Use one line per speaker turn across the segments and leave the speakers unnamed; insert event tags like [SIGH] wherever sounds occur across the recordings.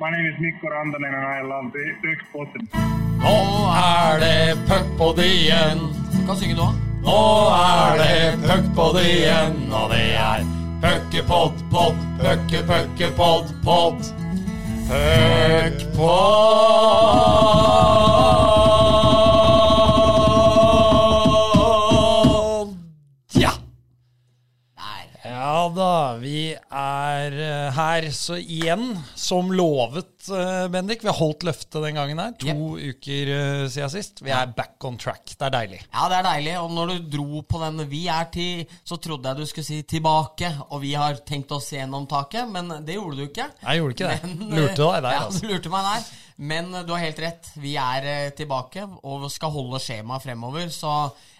My name is Mikko Rantanen and I love the Puckpodden.
Nå er det puckpodien.
Du kan synge nå.
Nå er det puckpodien, og det er puckepod, pod, pucke, pucke, pod, pod. Puckpod. Her så igjen, som lovet, eh, Bendik. Vi har holdt løftet den gangen her. To uker eh, siden sist. Vi er back on track. Det er deilig.
Ja, det er deilig. Og når du dro på den 'vi er til', så trodde jeg du skulle si 'tilbake', og vi har tenkt oss gjennom taket, men det gjorde du ikke.
Jeg gjorde ikke det.
Men,
Lurte deg der, [LAUGHS]
ja,
altså.
du lurte meg der. Men eh, du har helt rett. Vi er eh, tilbake og skal holde skjemaet fremover. Så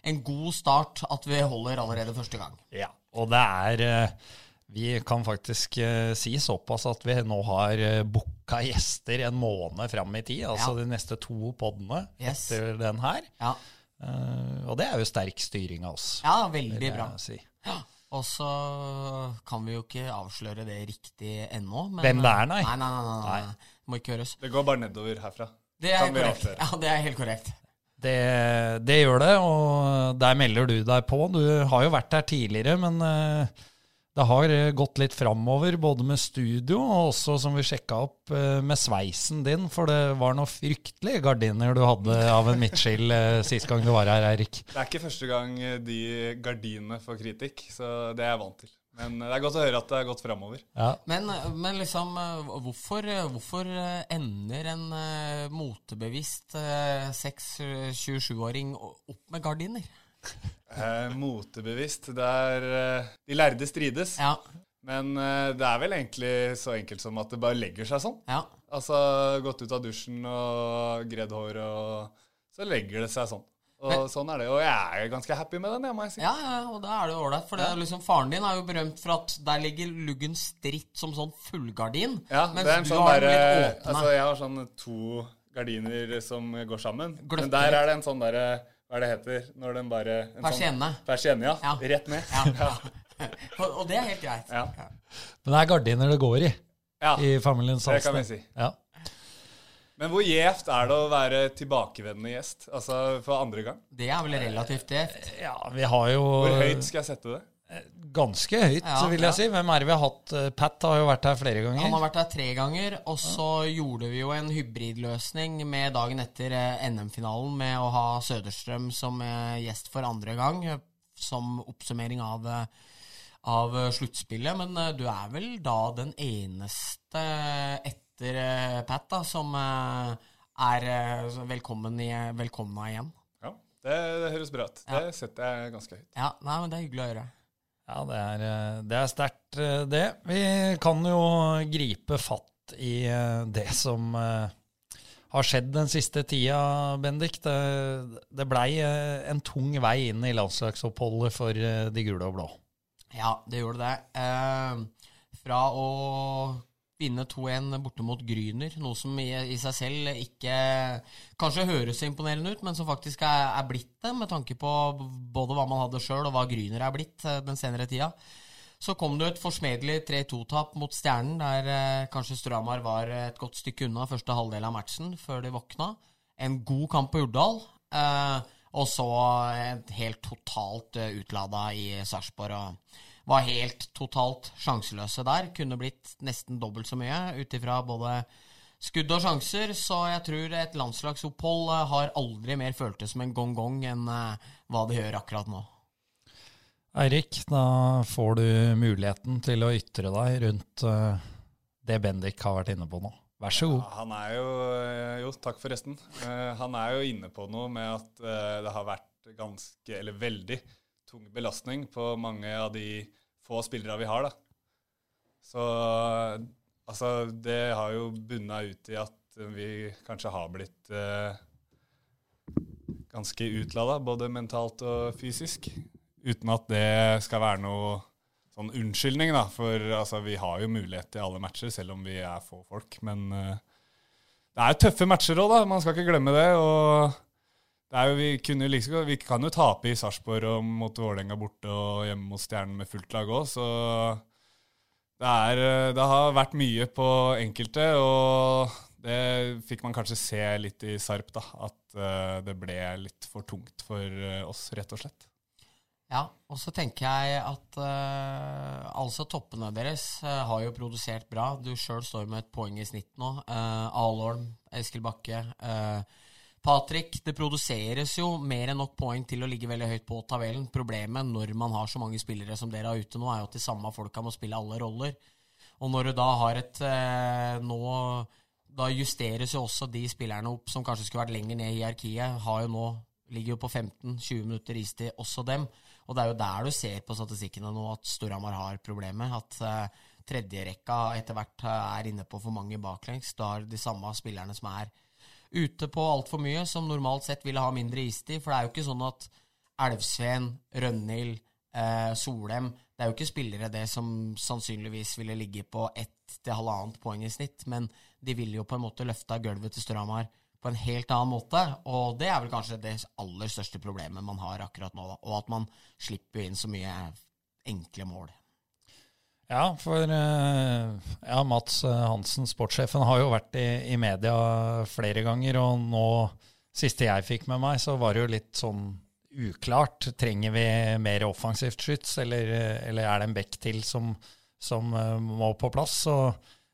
en god start at vi holder allerede første gang.
Ja, og det er eh, Vi kan faktisk uh, si såpass at vi nå har uh, booka gjester en måned fram i tid. Altså
Ja.
de neste to podene
Yes.
etter den her.
Ja,
Uh, og det er jo sterk styring av oss.
ja veldig bra.
Si.
Ja. Og så kan vi jo ikke avsløre det riktig ennå. men-
Hvem det er, nei.
Nei, nei, nei, nei, nei. Må ikke høres.
Det går bare nedover herfra.
Det er korrekt. Ja, det er helt korrekt.
Det, det gjør det, og der melder du deg på. Du har jo vært der tidligere, men eh, det har eh, gått litt framover, både med studio og også, som vi sjekka opp, eh, med sveisen din. For det var noe fryktelige gardiner du hadde av en midtskill eh, sist gang du var her, Eirik.
Det er ikke første gang de gardinene får kritikk, så det er jeg vant til. Men det er godt å høre at det har gått framover.
Ja.
Men, men liksom, hvorfor, hvorfor ender en motebevisst eh, 6-27-åring opp med gardiner? [LAUGHS]
Eh, motebevisst. Det er eh, De lærde strides.
Ja,
Men eh, det er vel egentlig så enkelt som at det bare legger seg sånn.
ja.
Altså gått ut av dusjen og gredd hår, og så legger det seg sånn. Og
Men-
sånn er det. Og jeg er ganske happy med den, jeg må jeg si.
Ja, ja, og da er det jo ålreit. For det liksom, faren din er jo berømt for at der ligger luggen stritt som sånn fullgardin.
Ja,
mens
det er en sånn
der.
Altså, jeg har sånn to gardiner som går sammen.
Gløtter
Men der er det en sånn derre Hva er det heter når den bare en
Persienne.
Sånn, persienne, ja.
Ja.
Rett ned.
Ja, [LAUGHS] ja. [LAUGHS] og, det er helt greit.
Ja.
Men det er gardiner det går i
Ja,
i familien
det kan vi si.
Ja.
Men hvor gjevt er det å være tilbakevendende gjest? Altså for andre gang?
Det er vel relativt gjevt.
ja, vi har jo
Hvor høyt skal jeg sette det?
Ganske høyt,
Ja,
vil
ja.
jeg si. Hvem er det vi har hatt? Eh, Pat har jo vært her flere ganger.
Han har vært her tre ganger, og så gjorde vi jo en hybridløsning med dagen etter eh, NM-finalen med å ha Søderstrøm som eh, gjest for andre gang, eh, som oppsummering av, eh, av eh, sluttspillet. Men eh, du er vel da den eneste etter eh, Pat da, som eh, er eh, velkommen, i, velkomna igjen.
Ja, det, det høres bra ut.
Ja.
Det setter jeg ganske høyt.
Ja, nei, men det er hyggelig å høre.
Ja, det er, eh, er sterkt, eh, det. Vi kan jo gripe fatt i eh, det som har skjedd den siste tida, Bendik. Det, det blei en tung vei inn i landslagsoppholdet for de gule og blå.
Ja, det gjorde det. Eh, fra å vinne 2-1 borte mot Gryner, noe som i, i seg selv ikke kanskje høres imponerende ut, men som faktisk er, er blitt det, med tanke på både hva man hadde sjøl og hva Gryner er blitt eh, den senere tida. Så kom det et forsmedelig 3-2-tap mot Stjernen, der eh, kanskje Stramar var et godt stykke unna første halvdel av matchen, før de våkna. En god kamp på Urdal. Eh, og så helt totalt uh, utlada i Sarpsborg. Var helt totalt sjanseløse der. Kunne blitt nesten dobbelt så mye ut ifra både skudd og sjanser. Så jeg tror et landslagsopphold eh, har aldri mer føltes som en gong-gong enn eh, hva det gjør akkurat nå.
Eirik, da får du muligheten til å ytre deg rundt eh, det Bendik har vært inne på nå. Vær så god.
Ja, han er jo Jo, takk forresten. Han er jo inne på noe med at det har vært ganske, eller veldig, tung belastning på mange av de få spillere vi har, da. Så altså, det har jo bunna ut i at vi kanskje har blitt eh, ganske utlada, både mentalt og fysisk. Uten at det skal være noe sånn unnskyldning, da. For altså, vi har jo mulighet til alle matcher, selv om vi er få folk. Men eh, det er tøffe matcher òg, da. Man skal ikke glemme det. Og jo, vi, kunne liksom, vi kan jo tape i Sarpsborg mot Vålerenga borte og hjemme mot Stjernen med fullt lag òg, så det, er, eh, det har vært mye på enkelte, og det fikk man kanskje se litt i Sarp, da. At uh, det ble litt for tungt for uh, oss, rett og slett.
Ja, og så tenker jeg at uh, altså toppene deres har jo produsert bra. Du sjøl står med et poeng i snitt nå. Alholm, Eskil Bakke. Patrick, det produseres jo mer enn nok poeng til å ligge veldig høyt på tabellen. Problemet når man har så mange spillere som dere har ute nå, er jo at de samme folka må spille alle roller. Og når du da har et nå da justeres jo også de spillerne opp som kanskje skulle vært lenger ned i hierarkiet. Har jo nå, ligger jo på 15-20 minutter istid, også dem. Og det er jo der du ser på statistikkene nå at Storhamar har problemer. At uh, tredjerekka etter hvert uh, er inne på for mange baklengs. Da har de samme spillerne som er ute på altfor mye, som normalt sett ville ha mindre istid. For det er jo ikke sånn at Elvsveen, Rønhild, eh, Solem Det er jo ikke spillere det som sannsynligvis ville ligge på ett til halvannet poeng i snitt, men de ville jo på en måte løfta gulvet til Storhamar på en helt annen måte. Og det er vel kanskje det aller største problemet man har akkurat nå. Og at man slipper inn så mye enkle mål.
Ja, for eh, ja, Mats eh, Hansen, sportssjefen, har jo vært i, i, media flere ganger. Og nå, siste jeg fikk med meg, så var det jo litt sånn uklart. Trenger vi mer offensivt skyts, eller, eller er det en bekk til som, som eh, må på plass? Så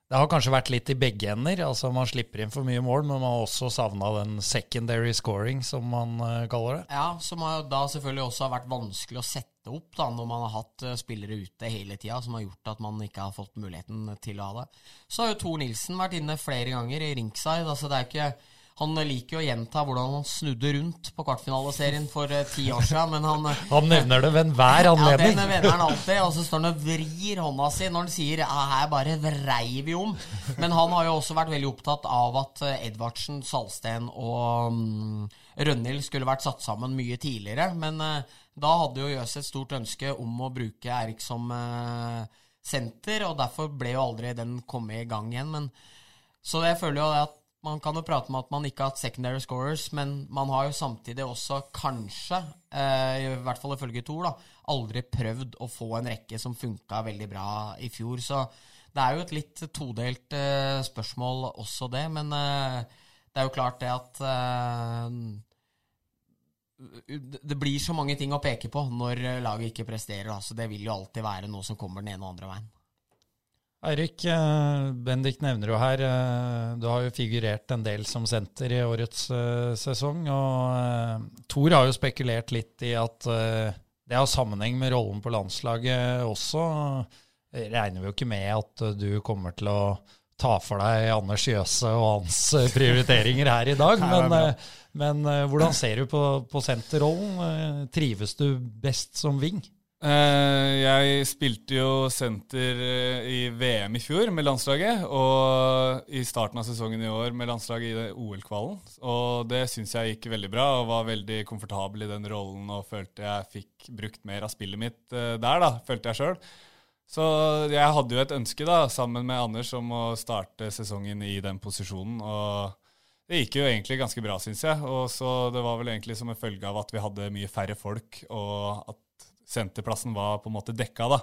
det har kanskje vært litt i begge ender. altså Man slipper inn for mye mål, men man har også savna den secondary scoring, som man uh, kaller det.
Ja, som da selvfølgelig også har vært vanskelig å sette opp da, når man har hatt uh, spillere ute hele tida, som har gjort at man ikke har fått muligheten til å ha det. Så har jo Tor Nilsen vært inne flere ganger i ringside. altså det er ikke han liker jo å gjenta hvordan han snudde rundt på kvartfinaleserien for uh, ti år siden, men han
Han nevner det ved enhver anledning.
Ja, det nevner han alltid, og så står han og vrir hånda si når han sier ja, 'her bare vrei vi om'. Men han har jo også vært veldig opptatt av at eh, Edvardsen, Salsten og um, Rønhild skulle vært satt sammen mye tidligere. Men uh, da hadde jo Jøs et stort ønske om å bruke Erik som uh, senter, og derfor ble jo aldri den kommet i gang igjen. Men, så jeg føler jo at man kan jo prate om at man ikke har hatt secondary scorers, men man har jo samtidig også kanskje, eh, i hvert fall ifølge Tor, da, aldri prøvd å få en rekke som funka veldig bra i fjor. Så det er jo et litt todelt eh, spørsmål også, det. Men eh, det er jo klart det at eh, det blir så mange ting å peke på når laget ikke presterer. Da, så det vil jo alltid være noe som kommer den ene og andre veien.
Eirik, eh, Bendik nevner jo her eh, Du har jo figurert en del som senter i årets uh, sesong. Og Thor har jo spekulert litt i at det har sammenheng med rollen på landslaget også. Regner vi jo ikke med at du kommer til å ta for deg Anders Jøse og hans prioriteringer her i dag. [LAUGHS] Men, men hvordan ser du på, på senterrollen? Trives du best som wing?
Eh, jeg spilte jo senter eh, i VM i fjor med landslaget, og i starten av sesongen i år med landslaget i OL-kvalen. Og det syns jeg gikk veldig bra, og var veldig komfortabel i den rollen og følte jeg fikk brukt mer av spillet mitt eh, der, da, følte jeg sjøl. Så jeg hadde jo et ønske, da, sammen med Anders, om å starte sesongen i den posisjonen. og det gikk jo egentlig ganske bra, syns jeg. Og så Det var vel egentlig som en følge av at vi hadde mye færre folk, og at senterplassen var på en måte dekka. da.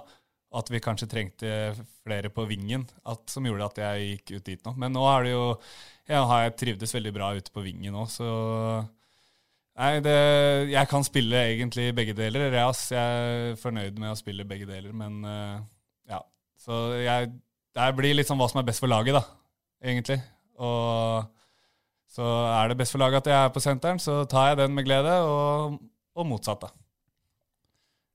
At vi kanskje trengte flere på vingen, at, som gjorde at jeg gikk ut dit nå. Men nå har det jo Jeg har trivdes veldig bra ute på vingen òg, så Nei, det, jeg kan spille egentlig begge deler. Reas, jeg er fornøyd med å spille begge deler, men uh, ja. Så jeg Det blir sånn hva som er best for laget, da, egentlig. Og så er det best for laget at jeg er på senteren, så tar jeg den med glede, og, og motsatt, da.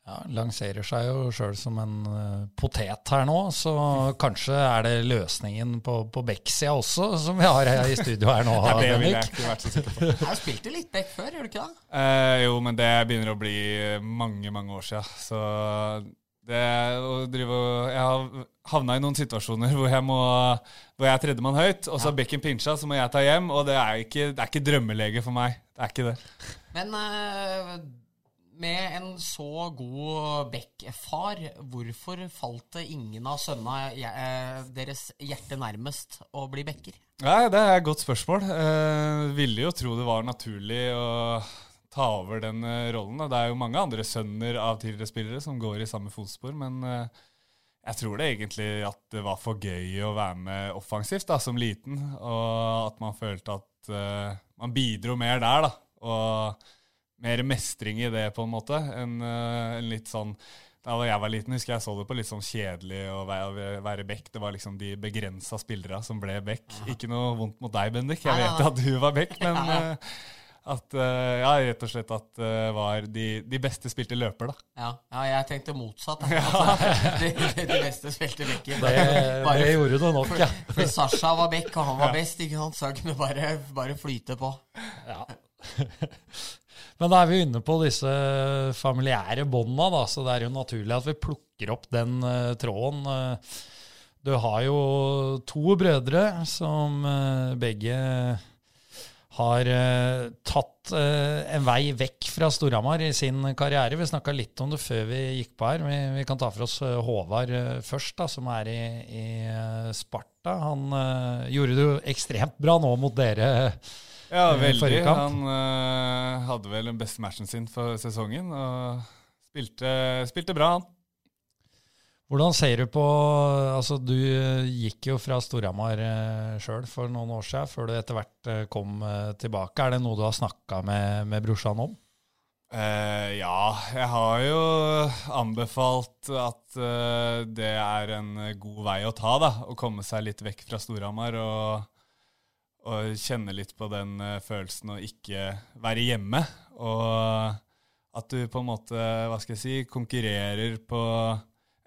Ja, Lanserer seg jo sjøl som en uh, potet her nå, så kanskje er det løsningen på, på Beck-sida også, som vi har her i studio her nå. [LAUGHS]
det ville jeg ikke vært så sikker på.
Du har spilt det litt Beck før, gjør du ikke det?
Eh, jo, men det begynner å bli mange, mange år siden. Så det å drive Jeg har havna i noen situasjoner hvor jeg må Hvor jeg er tredjemann høyt, og så har ja. bekken pinsja, så må jeg ta hjem, og det er ikke, det er ikke drømmelege for meg. Det er ikke det.
Men uh, med en så god Beck-far, hvorfor falt det ingen av sønnene eh, deres hjerte nærmest å bli Becker?
Nei, Det er et godt spørsmål. Eh, ville jo tro det var naturlig å ta over den eh, rollen. Det er jo mange andre sønner av tidligere spillere som går i samme fotspor, men eh, jeg tror det egentlig at det var for gøy å være med offensivt da, som liten, og at man følte at uh, man bidro mer der, da. Og mer mestring i det, på en måte, enn uh, en litt sånn da jeg var liten, husker jeg så det på litt sånn kjedelig å være, være back. Det var liksom de begrensa spillerne som ble back. Ikke noe vondt mot deg, Bendik. Jeg vet at du var back, men [LAUGHS] uh, at uh, Ja, rett og slett at det var de, de, beste spilte løper, da.
Ja, ja jeg tenkte motsatt. [LAUGHS] Ja. [LAUGHS] de, de, beste spilte backer.
Det, det, gjorde du nok, ja.
For Sasha var back, og han var ja. best, ikke sant? så han kunne bare, bare flyte på. Ja.
Men da er vi inne på disse familiære bånda, så det er jo naturlig at vi plukker opp den uh, tråden. Uh, du har jo to brødre som uh, begge har tatt en vei vekk fra Storhamar i sin karriere. Vi snakka litt om det før vi gikk på her. Vi, vi kan ta for oss Håvard først, da, som er i, i Sparta. Han gjorde det jo ekstremt bra nå mot dere
ja, eh, veldig. Han uh, hadde vel den beste matchen sin for sesongen og spilte, spilte bra, han.
Hvordan ser du på Altså, du gikk jo fra Storhamar sjøl for noen år siden, før du etter hvert kom tilbake. Er det noe du har snakka med, med brorsan om?
Uh, ja, jeg har jo anbefalt at det er en god vei å ta, da. Å komme seg litt vekk fra Storhamar og og kjenne litt på den uh, følelsen å ikke være hjemme. Og at du på en måte, hva skal jeg si, konkurrerer på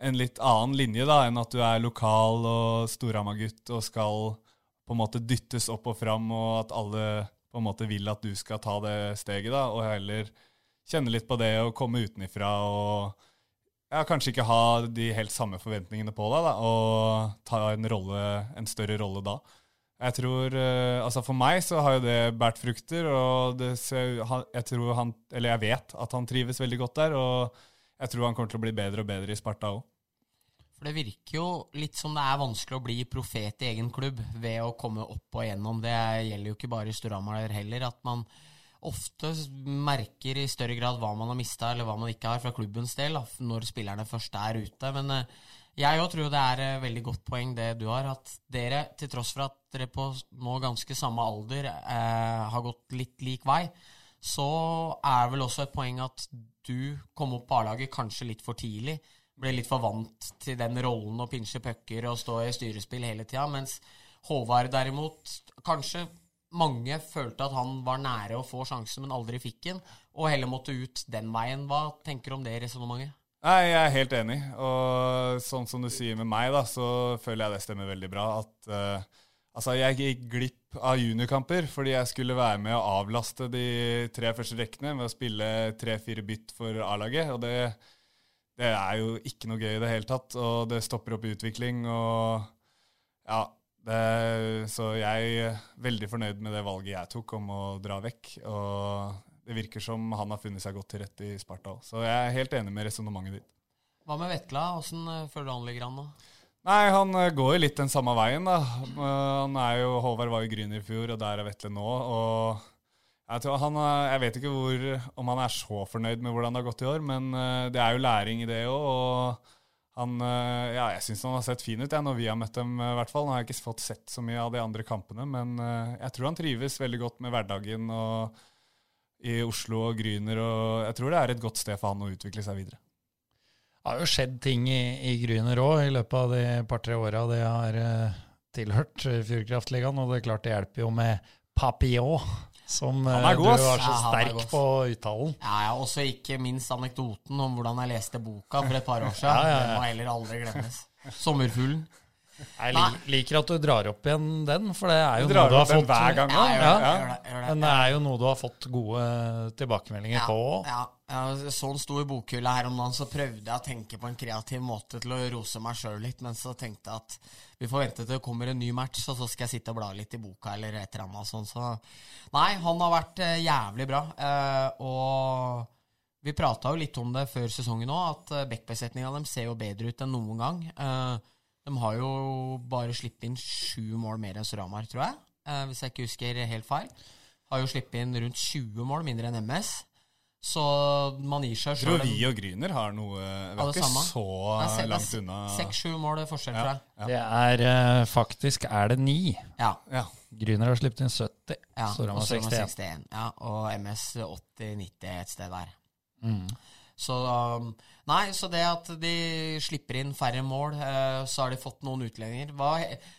en litt annen linje da, enn at du er lokal og Storhamar-gutt og skal på en måte dyttes opp og fram, og at alle på en måte vil at du skal ta det steget, da, og heller kjenne litt på det å komme utenifra og ja, kanskje ikke ha de helt samme forventningene på deg, da, og ta en, rolle, en større rolle da. Jeg tror, uh, altså For meg så har jo det båret frukter, og det, jeg tror han, eller jeg vet at han trives veldig godt der. Og jeg tror han kommer til å bli bedre og bedre i Sparta òg.
For det virker jo litt som det er vanskelig å bli profet i egen klubb ved å komme opp og gjennom. Det gjelder jo ikke bare i Storhamar heller. At man ofte merker i større grad hva man har mista eller hva man ikke har fra klubbens del, når spillerne først er ute. Men uh, jeg òg tror det er et veldig godt poeng det du har, at dere, til tross for at dere på nå ganske samme alder eh, har gått litt lik vei, så er det vel også et poeng at du kom opp på A-laget kanskje litt for tidlig. Ble litt for vant til den rollen å pinsje pucker og stå i styrespill hele tida. Mens Håvard derimot, kanskje mange følte at han var nære å få sjansen, men aldri fikk den, og heller måtte ut den veien. Hva tenker du om det resonnementet?
Nei, Jeg er helt enig. Og sånn som du sier med meg, da, så føler jeg det stemmer veldig bra. At uh, altså, jeg gikk glipp av juniorkamper fordi jeg skulle være med å avlaste de tre første rekkene med å spille tre-fire bytt for A-laget. Og det, det, er jo ikke noe gøy i det hele tatt. Og det stopper opp i utvikling. Og ja, det, så jeg er veldig fornøyd med det valget jeg tok om å dra vekk. Og det virker som han har funnet seg godt til rette i Sparta òg. Så jeg er helt enig med resonnementet ditt.
Hva med Vetla? Åssen eh, føler du han ligger an nå?
Nei, Han eh, går jo litt den samme veien. da. Eh, han er jo, Håvard var jo Gryner i fjor, og der er Vetle nå. og jeg, tror han, jeg vet ikke hvor, om han er så fornøyd med hvordan det har gått i år, men det er jo læring i det òg. Og han, ja, jeg syns han har sett fin ut jeg, når vi har møtt dem. i hvert fall. Nå har jeg ikke fått sett så mye av de andre kampene, men jeg tror han trives veldig godt med hverdagen. og i Oslo og Gryner. og Jeg tror det er et godt sted for han å utvikle seg videre.
Det har jo skjedd ting i, i Gryner òg i løpet av de par-tre åra det har uh, tilhørt Fjordkraftligaen. Og det er klart det hjelper jo med Papillon, som uh, du var så ja, sterk på uttalen.
Ja, ja, også ikke minst anekdoten om hvordan jeg leste boka for et par år siden. [LAUGHS] ja, ja, Den må heller aldri glemmes. Sommerfuglen.
Jeg liker at du drar opp igjen den, for det er jo noe du har fått hver gang. Ja, gjør det, gjør gjør det. Men det er jo noe du har fått gode tilbakemeldinger på òg.
Ja, Jeg Så en stor bokhylle her om dagen, så prøvde jeg å tenke på en kreativ måte til å rose meg sjøl litt, men så tenkte jeg at vi får vente til det kommer en ny match, og så skal jeg sitte og bla litt i boka eller et eller annet sånt. Så nei, han har vært eh, jævlig bra. Eh, og vi prata jo litt om det før sesongen òg, at eh, backbesetninga dem ser jo bedre ut enn noen gang. De har jo bare sluppet inn sju mål mer enn Suramar, tror jeg. Eh, hvis jeg ikke husker helt feil. Har jo sluppet inn rundt 20 mål mindre enn MS. Så man gir seg
Tror
sjøl
vi og Gryner har noe Vi er ikke
samme.
så langt unna.
Seks-sju mål forskjell, tror
Ja,
jeg.
ja,
Det er eh, faktisk er det ni.
Ja.
ja.
Gryner har sluppet inn 70.
ja.
Storhamar 61.
61. Ja, og MS 80-90 et sted der.
Mm.
Så um, Nei, så det at de slipper inn færre mål, eh, så har de fått noen utlendinger.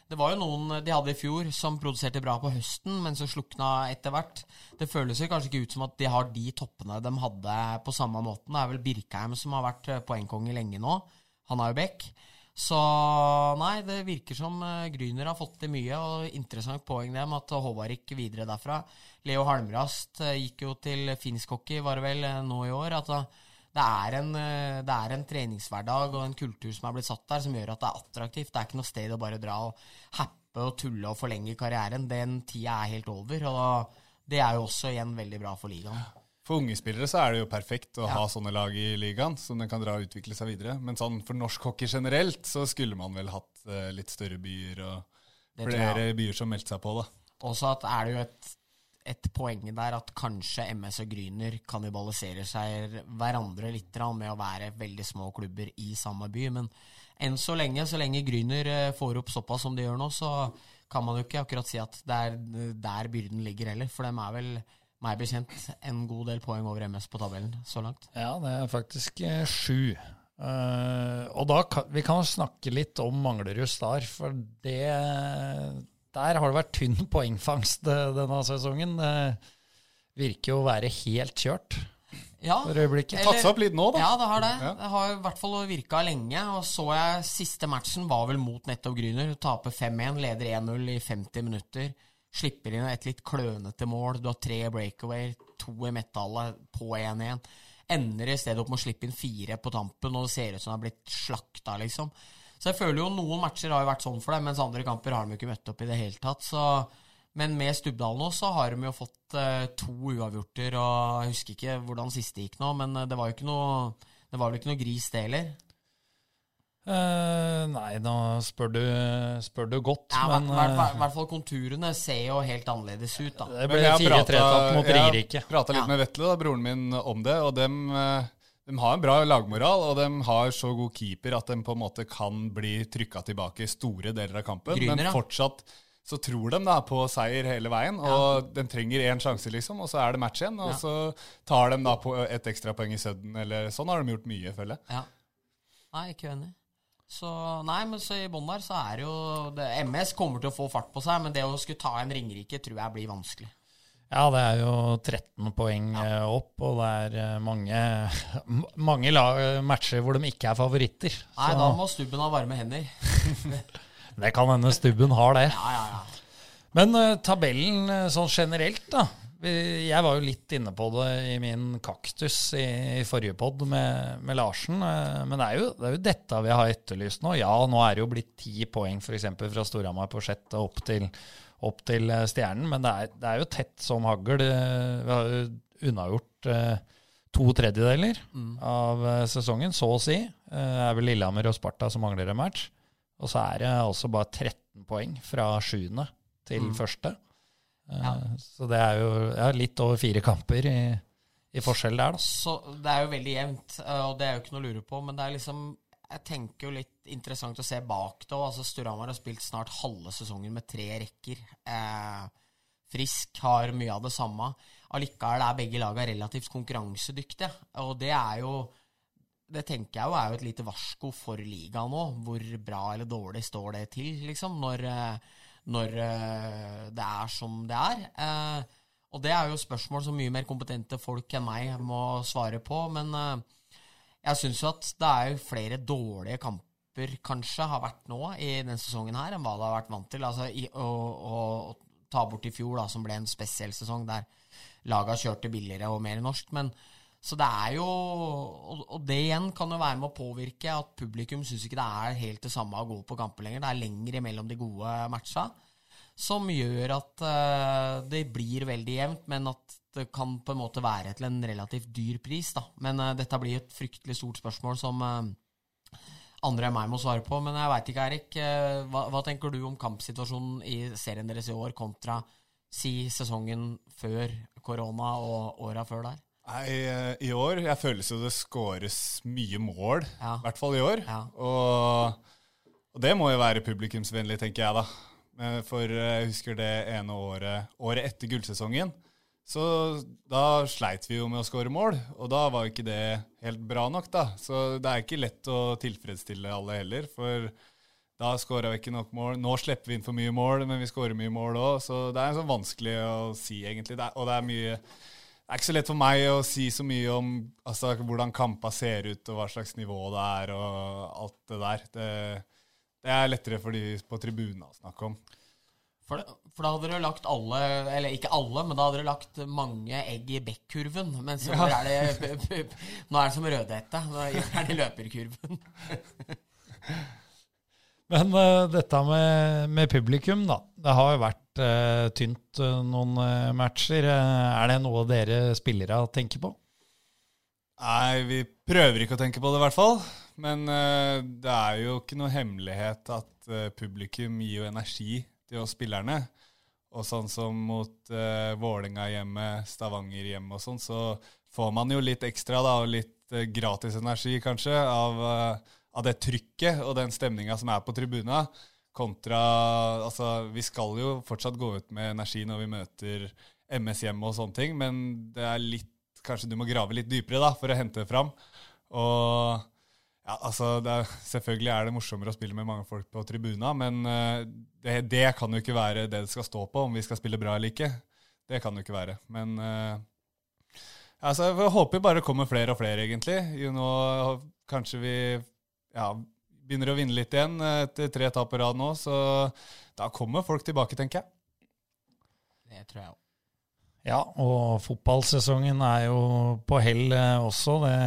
Det var jo noen de hadde i fjor som produserte bra på høsten, men så slukna etter hvert. Det føles jo kanskje ikke ut som at de har de toppene de hadde på samme måten. Det er vel Birkheim som har vært eh, poengkonge lenge nå. Han har jo back. Så nei, det virker som eh, Gryner har fått til mye, og interessant poeng det med at Håvard gikk videre derfra. Leo Halmrast gikk jo til finsk hockey, var det vel, nå i år. at eh, det er, en, eh, det er en treningshverdag og en kultur som er blitt satt der, som gjør at det er attraktivt. Det er ikke noe sted å bare dra og happe og tulle og forlenge karrieren. Den tida er helt over. Og det er jo også igjen veldig bra for ligaen.
For unge spillere så er det jo perfekt å
Ja.
ha sånne lag i ligaen, som den kan dra og utvikle seg videre. Men sånn for norsk hockey generelt så skulle man vel hatt eh, litt større byer og flere byer som meldte seg på, da.
Også at er det jo et, et poeng der at kanskje MS og Gryner kannibaliserer seg hverandre litt med å være veldig små klubber i samme by. Men enn så lenge, så lenge Gryner eh, får opp såpass som de gjør nå, så kan man jo ikke akkurat si at det er der byrden ligger heller. For dem er vel, meg bekjent, en god del poeng over MS på tabellen så langt.
Ja, det er faktisk eh, sju. Uh, og da kan, vi kan snakke litt om Manglerud Star, for det Der har det vært tynn poengfangst eh, denne sesongen. Det virker jo å være helt kjørt
Ja,
for øyeblikket.
Eller-
Tatt seg opp litt nå, da.
Ja, det har det.
Ja.
Det har i hvert fall virka lenge. Og så jeg siste matchen var vel mot nettopp Grüner. Taper 5-1, leder 1-0 i 50 minutter. Slipper inn et litt klønete mål. Du har tre breakaway, to i metallet på 1-1. Ender i stedet opp med å slippe inn fire på tampen, og det ser ut som det har blitt slakta, liksom. Så jeg føler jo noen matcher har jo vært sånn for dem, mens andre kamper har de jo ikke møtt opp i det hele tatt. Så men med Stubdal nå så har de jo fått eh, to uavgjorter, og jeg husker ikke hvordan siste gikk nå, men eh, det var jo ikke noe Det var vel ikke noe gris, det heller?
Uh, nei, nå spør du, spør du godt,
Ja, I
men
hvert,
eh,
fall- hvert fall konturene ser jo helt annerledes ut, da.
det ble
jeg har
4-3-tap mot
jeg. Prata litt
Ja.
med Vetle, da, broren min, om det, og dem, eh, dem har en bra lagmoral, og de har så god keeper at de på en måte kan bli trykka tilbake i store deler av kampen.
Gryner,
men fortsatt så tror de da på seier hele veien, og de trenger én sjanse, liksom, og så er det match igjen. Og
Ja.
så tar de da på et ekstrapoeng i sudden, eller sånn har de gjort mye, føler jeg.
Ja. Nei, ikke uenig. Så nei, men så i bånn der så er jo det, MS kommer til å få fart på seg, men det å skulle ta en Ringerike tror jeg blir vanskelig.
Ja, det er jo 13 poeng ja. opp, og det er eh, mange, [LAUGHS] mange la- matcher hvor de ikke er favoritter.
Nei,
Så
da må Stubben ha varme hender. [LAUGHS]
det kan hende Stubben har det.
Ja, ja, ja.
Men uh, tabellen eh, sånn generelt, da. Jeg var jo litt inne på det i min kaktus i, i forrige pod med, med Larsen. eh, Men det er, jo, det er jo dette vi har etterlyst nå. Ja, nå er det jo blitt ti poeng f.eks. fra Storhamar på sjette opp til, opp til eh, Stjernen, men det er, det er jo tett som hagl. Eh, Vi har jo unnagjort eh, to tredjedeler av eh, sesongen, så å si. Det er vel Lillehammer og Sparta som mangler en match. Og så er det altså bare 13 poeng fra sjuende til første. Eh,
Ja.
Så det er jo ja, litt over fire kamper i, i forskjell der, da.
Så det er jo veldig jevnt, og det er jo ikke noe å lure på, men det er liksom Jeg tenker jo litt interessant å se bak det òg. Altså, Storhamar har spilt snart halve sesongen med tre rekker. Eh, Frisk har mye av det samme. Allikevel er begge lagene relativt konkurransedyktige, og det er jo det tenker jeg jo er jo et lite varsko for ligaen nå. Hvor bra eller dårlig står det til, liksom, når, eh, når eh, det er som det er. Eh, og det er jo spørsmål som mye mer kompetente folk enn meg må svare på. Men eh, jeg syns jo at det er jo flere dårlige kamper kanskje har vært nå i denne sesongen her, enn hva det har vært vant til. Altså i, å, å, ta bort i fjor, da, som ble en spesiell sesong der laga kjørte billigere og mer norsk. Men så det er jo Og, det igjen kan jo være med å påvirke at publikum syns ikke det er helt det samme å gå på kamper lenger. Det er lenger imellom de gode matcha. Som gjør at uh, det blir veldig jevnt, men at det kan på en måte være til en relativt dyr pris. da. Men uh, dette blir et fryktelig stort spørsmål som uh, andre enn meg må svare på. Men jeg veit ikke, Erik. hva, hva tenker du om kampsituasjonen i serien deres i år kontra si sesongen før korona og åra før der?
Nei, i år Jeg føles jo det skåres mye mål.
Ja.
I hvert fall i år.
Ja.
Og, og det må jo være publikumsvennlig, tenker jeg da. Men For eh, jeg husker det ene året Året etter gullsesongen. Så da sleit vi jo med å skåre mål, og da var ikke det helt bra nok, da. Så det er ikke lett å tilfredsstille alle heller, for da skåra vi ikke nok mål. Nå slipper vi inn for mye mål, men vi skårer mye mål òg, så det er sånn vanskelig å si, egentlig. Det er, og det er mye det er ikke så lett for meg å si så mye om altså, hvordan kampa ser ut, og hva slags nivå det er, og alt det der. Det, det er lettere for de på tribunen å snakke om.
For, for da hadde dere lagt alle, eller ikke alle, men da hadde dere lagt mange egg i bekkurven. Mens nå er det Nå er det som rødhette. Nå er det løperkurven.
Men uh, dette med, med, publikum, da. Det har jo vært uh, tynt uh, noen matcher. er det noe dere spillere tenker på?
Nei, vi prøver ikke å tenke på det, i hvert fall. Men det er jo ikke noe hemmelighet at publikum gir jo energi til oss spillerne. Og sånn som mot uh, Vålinga hjemme, Stavanger hjemme og sånn, så får man jo litt ekstra, da, og litt uh, gratis energi, kanskje, av uh, av det trykket og den stemninga som er på tribuna, kontra Altså, vi skal jo fortsatt gå ut med energi når vi møter MS hjemme og sånne ting, men det er litt Kanskje du må grave litt dypere da, for å hente det fram. Og ja, altså, er, Selvfølgelig er det morsommere å spille med mange folk på tribuna, men uh, det, det, kan jo ikke være det det skal stå på, om vi skal spille bra eller ikke. Det kan jo ikke være. Men uh, altså, jeg håper bare det kommer flere og flere, egentlig. You know, kanskje vi ja, begynner å vinne litt igjen etter tre tap på rad nå, så da kommer folk tilbake, tenker jeg.
Det tror jeg òg.
Ja, og fotballsesongen er jo på hell eh, også. Det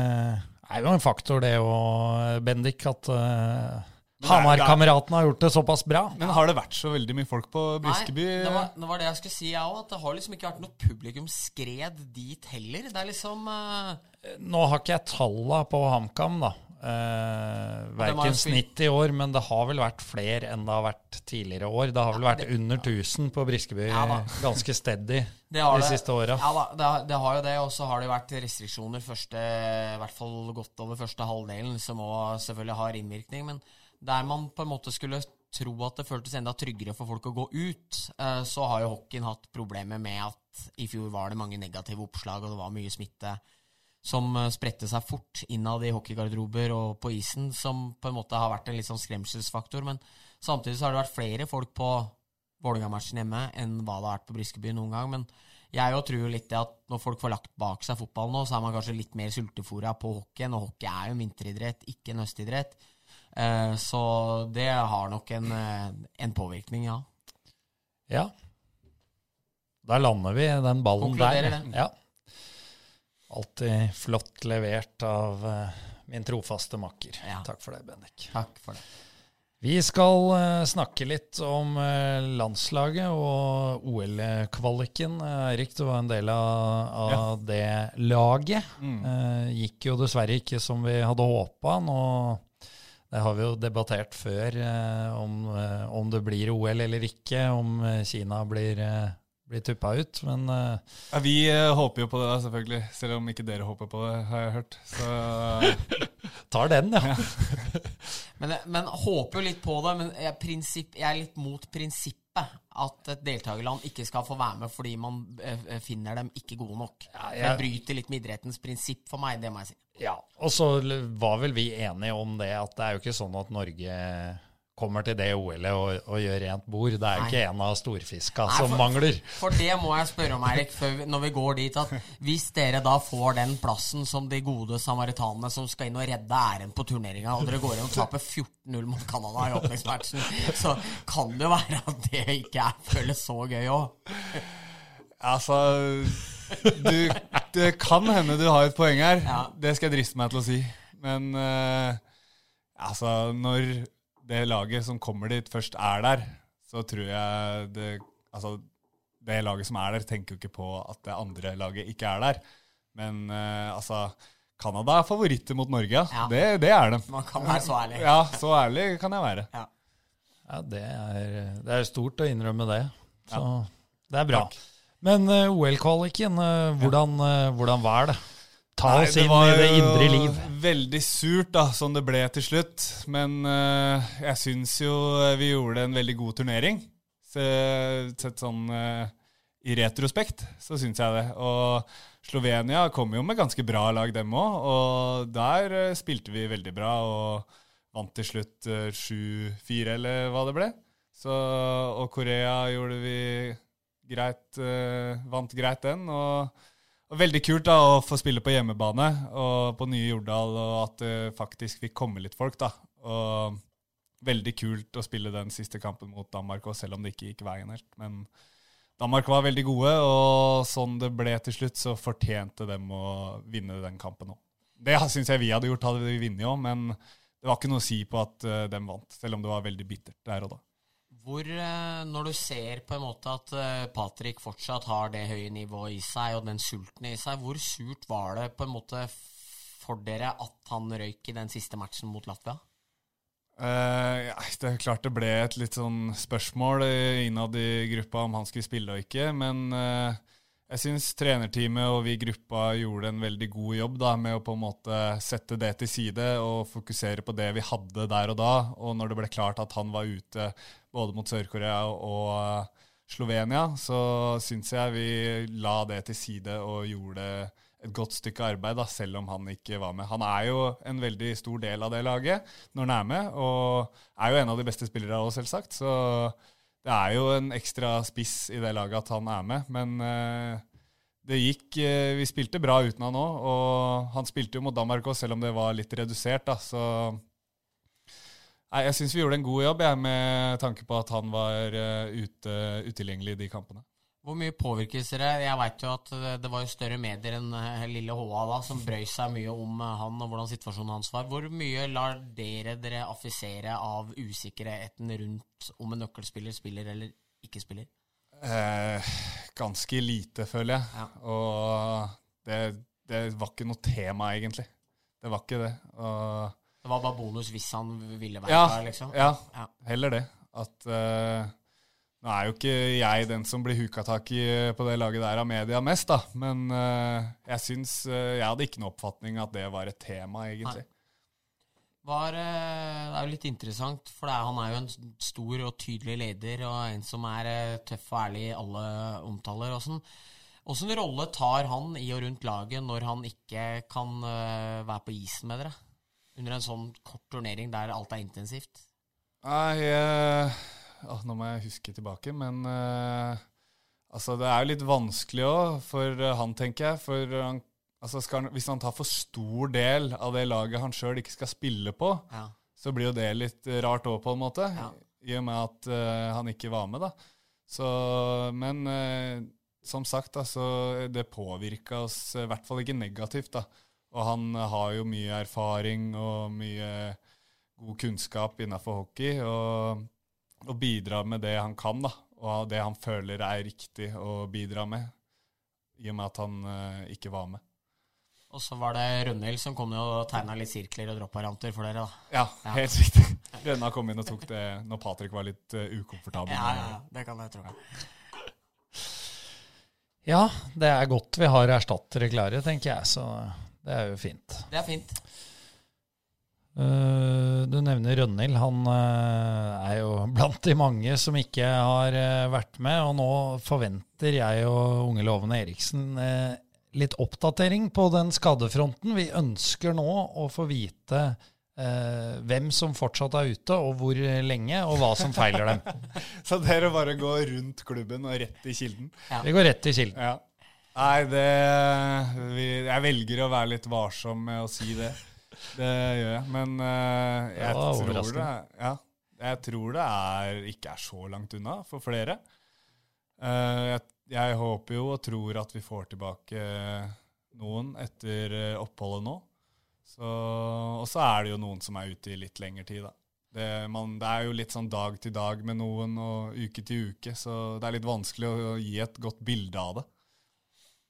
er jo en faktor, det òg, Bendik, at uh, Hamar-kameratene har gjort det såpass bra.
Men har det vært så veldig mye folk på Briskeby?
Nei, det var, det var det jeg skulle si, jeg òg. At det har liksom ikke vært noe publikumsskred dit heller. Det er liksom uh...
Nå har ikke jeg talla på HamKam, da. Eh, Verken snitt i år, men det har vel vært flere enn det har vært tidligere år. Det har vel vært under 1000 på Briskeby, ja, ganske steady de det. siste åra.
Ja da, det, har jo det. Og så har det vært restriksjoner første, i hvert fall godt over første halvdelen, som òg selvfølgelig har innvirkning. Men der man på en måte skulle tro at det føltes enda tryggere for folk å gå ut, eh, så har jo hockeyen hatt problemer med at i fjor var det mange negative oppslag, og det var mye smitte som eh, spredte seg fort innad i hockeygarderober og på isen, som på en måte har vært en litt sånn skremselsfaktor. Men samtidig så har det vært flere folk på Vålerenga-matchen hjemme enn hva det har vært på Briskeby noen gang. Men jeg òg tror litt det at når folk får lagt bak seg fotball nå, så er man kanskje litt mer sultefòra på hockeyen, og hockey er jo en vinteridrett, ikke en høstidrett. Eh, så det har nok en, eh, en påvirkning, ja.
Ja. Der lander vi den ballen
Konkluderer
der. Det. Ja. Alltid flott levert av uh, min trofaste makker. Ja. Takk for det, Bendik.
Takk for det.
Vi skal uh, snakke litt om uh, landslaget og OL-kvaliken. Erik, du var en del av, av ja. det laget. Mm. gikk jo dessverre ikke som vi hadde håpa. Det har vi jo debattert før, om, om det blir OL eller ikke. Om Kina blir bli tuppa ut, men uh,
ja, Vi uh, håper jo på det, da, selvfølgelig. Selv om ikke dere håper på det, har jeg hørt. Så [LAUGHS]
Tar den, ja.
ja. [LAUGHS] men, men, håper jo litt på det. Men jeg, prinsipp, jeg er litt mot prinsippet at et deltakerland ikke skal få være med fordi man uh, finner dem ikke gode nok. Ja, jeg... Det bryter litt med idrettens prinsipp for meg, det må jeg si.
Ja, og så var vel vi enige om det, at det er jo ikke sånn at Norge kommer til det OL-et og, og, gjør rent bord. Det er jo ikke en av storfiska som for, mangler.
For det må jeg spørre om, Eirik, når vi går dit, at hvis dere da får den plassen som de gode samaritanene som skal inn og redde æren på turneringa, og dere går inn og taper 14-0 mot Canada i åpningsmatchen, så kan det jo være at det ikke er, føles så gøy òg.
Altså du, Det kan hende du har et poeng her. Ja. Det skal jeg driste meg til å si. Men uh, altså, når det laget som kommer dit, først er der, så tror jeg det Altså, det laget som er der, tenker jo ikke på at det andre laget ikke er der. Men uh, altså Canada er favoritter mot Norge, ja. Det, det, er de.
Man kan være så ærlig. [LAUGHS]
Ja, så ærlig kan jeg være.
Ja, ja det, er, det, er, stort å innrømme det. Så ja. det er bra. Takk. Men uh, OL-kvaliken, uh, hvordan, uh, hvordan, var det? Ta oss inn i det indre liv.
Det var Veldig surt, da, som det ble til slutt. Men jeg syns jo vi gjorde en veldig god turnering. Sett sånn i retrospekt, så syns jeg det. Og Slovenia kom jo med ganske bra lag, dem òg. Og der spilte vi veldig bra og vant til slutt 7-4, eller hva det ble. Så, og Korea gjorde vi greit, uh, vant greit den. Og, veldig kult da å få spille på hjemmebane og på nye Jordal, og at det faktisk fikk komme litt folk. da. Og veldig kult å spille den siste kampen mot Danmark òg, selv om det ikke gikk veien helt. Men Danmark var veldig gode, og sånn det ble til slutt, så fortjente dem å vinne den kampen òg. Det syns jeg vi hadde gjort, hadde vi vunnet òg, men det var ikke noe å si på at uh, dem vant, selv om det var veldig bittert der og da.
Hvor, eh, når du ser på en måte at eh, Patrick fortsatt har det høye nivået i seg, og den sulten i seg, hvor surt var det på en måte for dere at han røyk i den siste matchen mot Latvia?
Uh, ja, det er klart det ble et litt sånn spørsmål innad i gruppa om han skulle spille og ikke, men uh, jeg syns trenerteamet og vi i gruppa gjorde en veldig god jobb da, med å på en måte sette det til side og fokusere på det vi hadde der og da. Og når det ble klart at han var ute både mot Sør-Korea og eh, Slovenia, så syns jeg vi la det til side og gjorde et godt stykke arbeid, da, selv om han ikke var med. Han er jo en veldig stor del av det laget når han er med, og er jo en av de beste spillerne òg, selvsagt. Så det er jo en ekstra spiss i det laget at han er med. Men uh, det gikk uh, Vi spilte bra uten han òg, og han spilte jo mot Danmark òg, selv om det var litt redusert. da, så Nei, Jeg syns vi gjorde en god jobb jeg, med tanke på at han var uh, ute, utilgjengelig i de kampene.
Hvor mye påvirkes dere? Jeg veit jo at det var jo større medier enn eh, lille HA da, som brøy seg mye om eh, han og hvordan situasjonen hans var. Hvor mye lar dere dere affisere av usikkerheten rundt om en nøkkelspiller spiller eller ikke spiller?
Eh, ganske lite, føler jeg. Ja. Og det, det, var ikke noe tema, egentlig. Det var ikke det. Og
det var bare bonus hvis han ville være
ja,
der, liksom?
Ja, ja, heller det. At uh, Nå er jo ikke jeg den som blir huka tak i på det laget der av media mest, da. Men uh, jeg syns uh, Jeg hadde ikke noen oppfatning at det var et tema, egentlig.
Var, det er jo litt interessant, for er, han er jo en stor og tydelig leder, og en som er tøff og ærlig i alle omtaler. Åssen rolle tar han i og rundt laget når han ikke kan være på isen med dere? under en sånn kort turnering der alt er intensivt?
Nei, eh, nå må jeg huske tilbake, men eh, altså, det er jo litt vanskelig òg for han, tenker jeg. For han, altså, han, hvis han tar for stor del av det laget han sjøl ikke skal spille på, ja. så blir jo det litt rart òg, på en måte. Ja. I og med at uh, han ikke var med, da. Så, men uh, som sagt, altså, det påvirka oss i hvert fall ikke negativt. da. Og han har jo mye erfaring og mye god kunnskap innenfor hockey, og, og bidrar med det han kan, da. Og det han føler er riktig å bidra med, i og med at han uh, ikke var med.
Og så var det Rønhild som kom og tegna litt sirkler og dropparanter for dere, da.
Ja, ja. helt riktig. Rønna kom inn og tok det når Patrick var litt uh, ukomfortabel.
Ja, ja, det kan jeg tro.
Ja, det er godt vi har erstattere klare, tenker jeg. Så det er jo fint.
Det er fint.
Uh, du nevner Rønhild. Han uh, er jo blant de mange som ikke har uh, vært med. Og nå forventer jeg og unge lovende Eriksen litt oppdatering på den skadefronten. Vi ønsker nå å få vite hvem som fortsatt er ute, og hvor lenge, og hva som feiler dem. [LAUGHS]
Så dere bare går rundt klubben og rett i kilden?
Ja. Vi går rett i kilden. Ja.
Nei, det vi, Jeg velger å være litt varsom med å si det. Det gjør jeg. Men uh, jeg, tror det, ja, jeg tror det er, ikke er så langt unna for flere. Uh, jeg, jeg, håper jo og tror at vi får tilbake noen etter eh, oppholdet nå. Så, og så er det jo noen som er ute i litt lengre tid, da. Det, man, det, er jo litt sånn dag til dag med noen og uke til uke, så det er litt vanskelig å gi et godt bilde av det.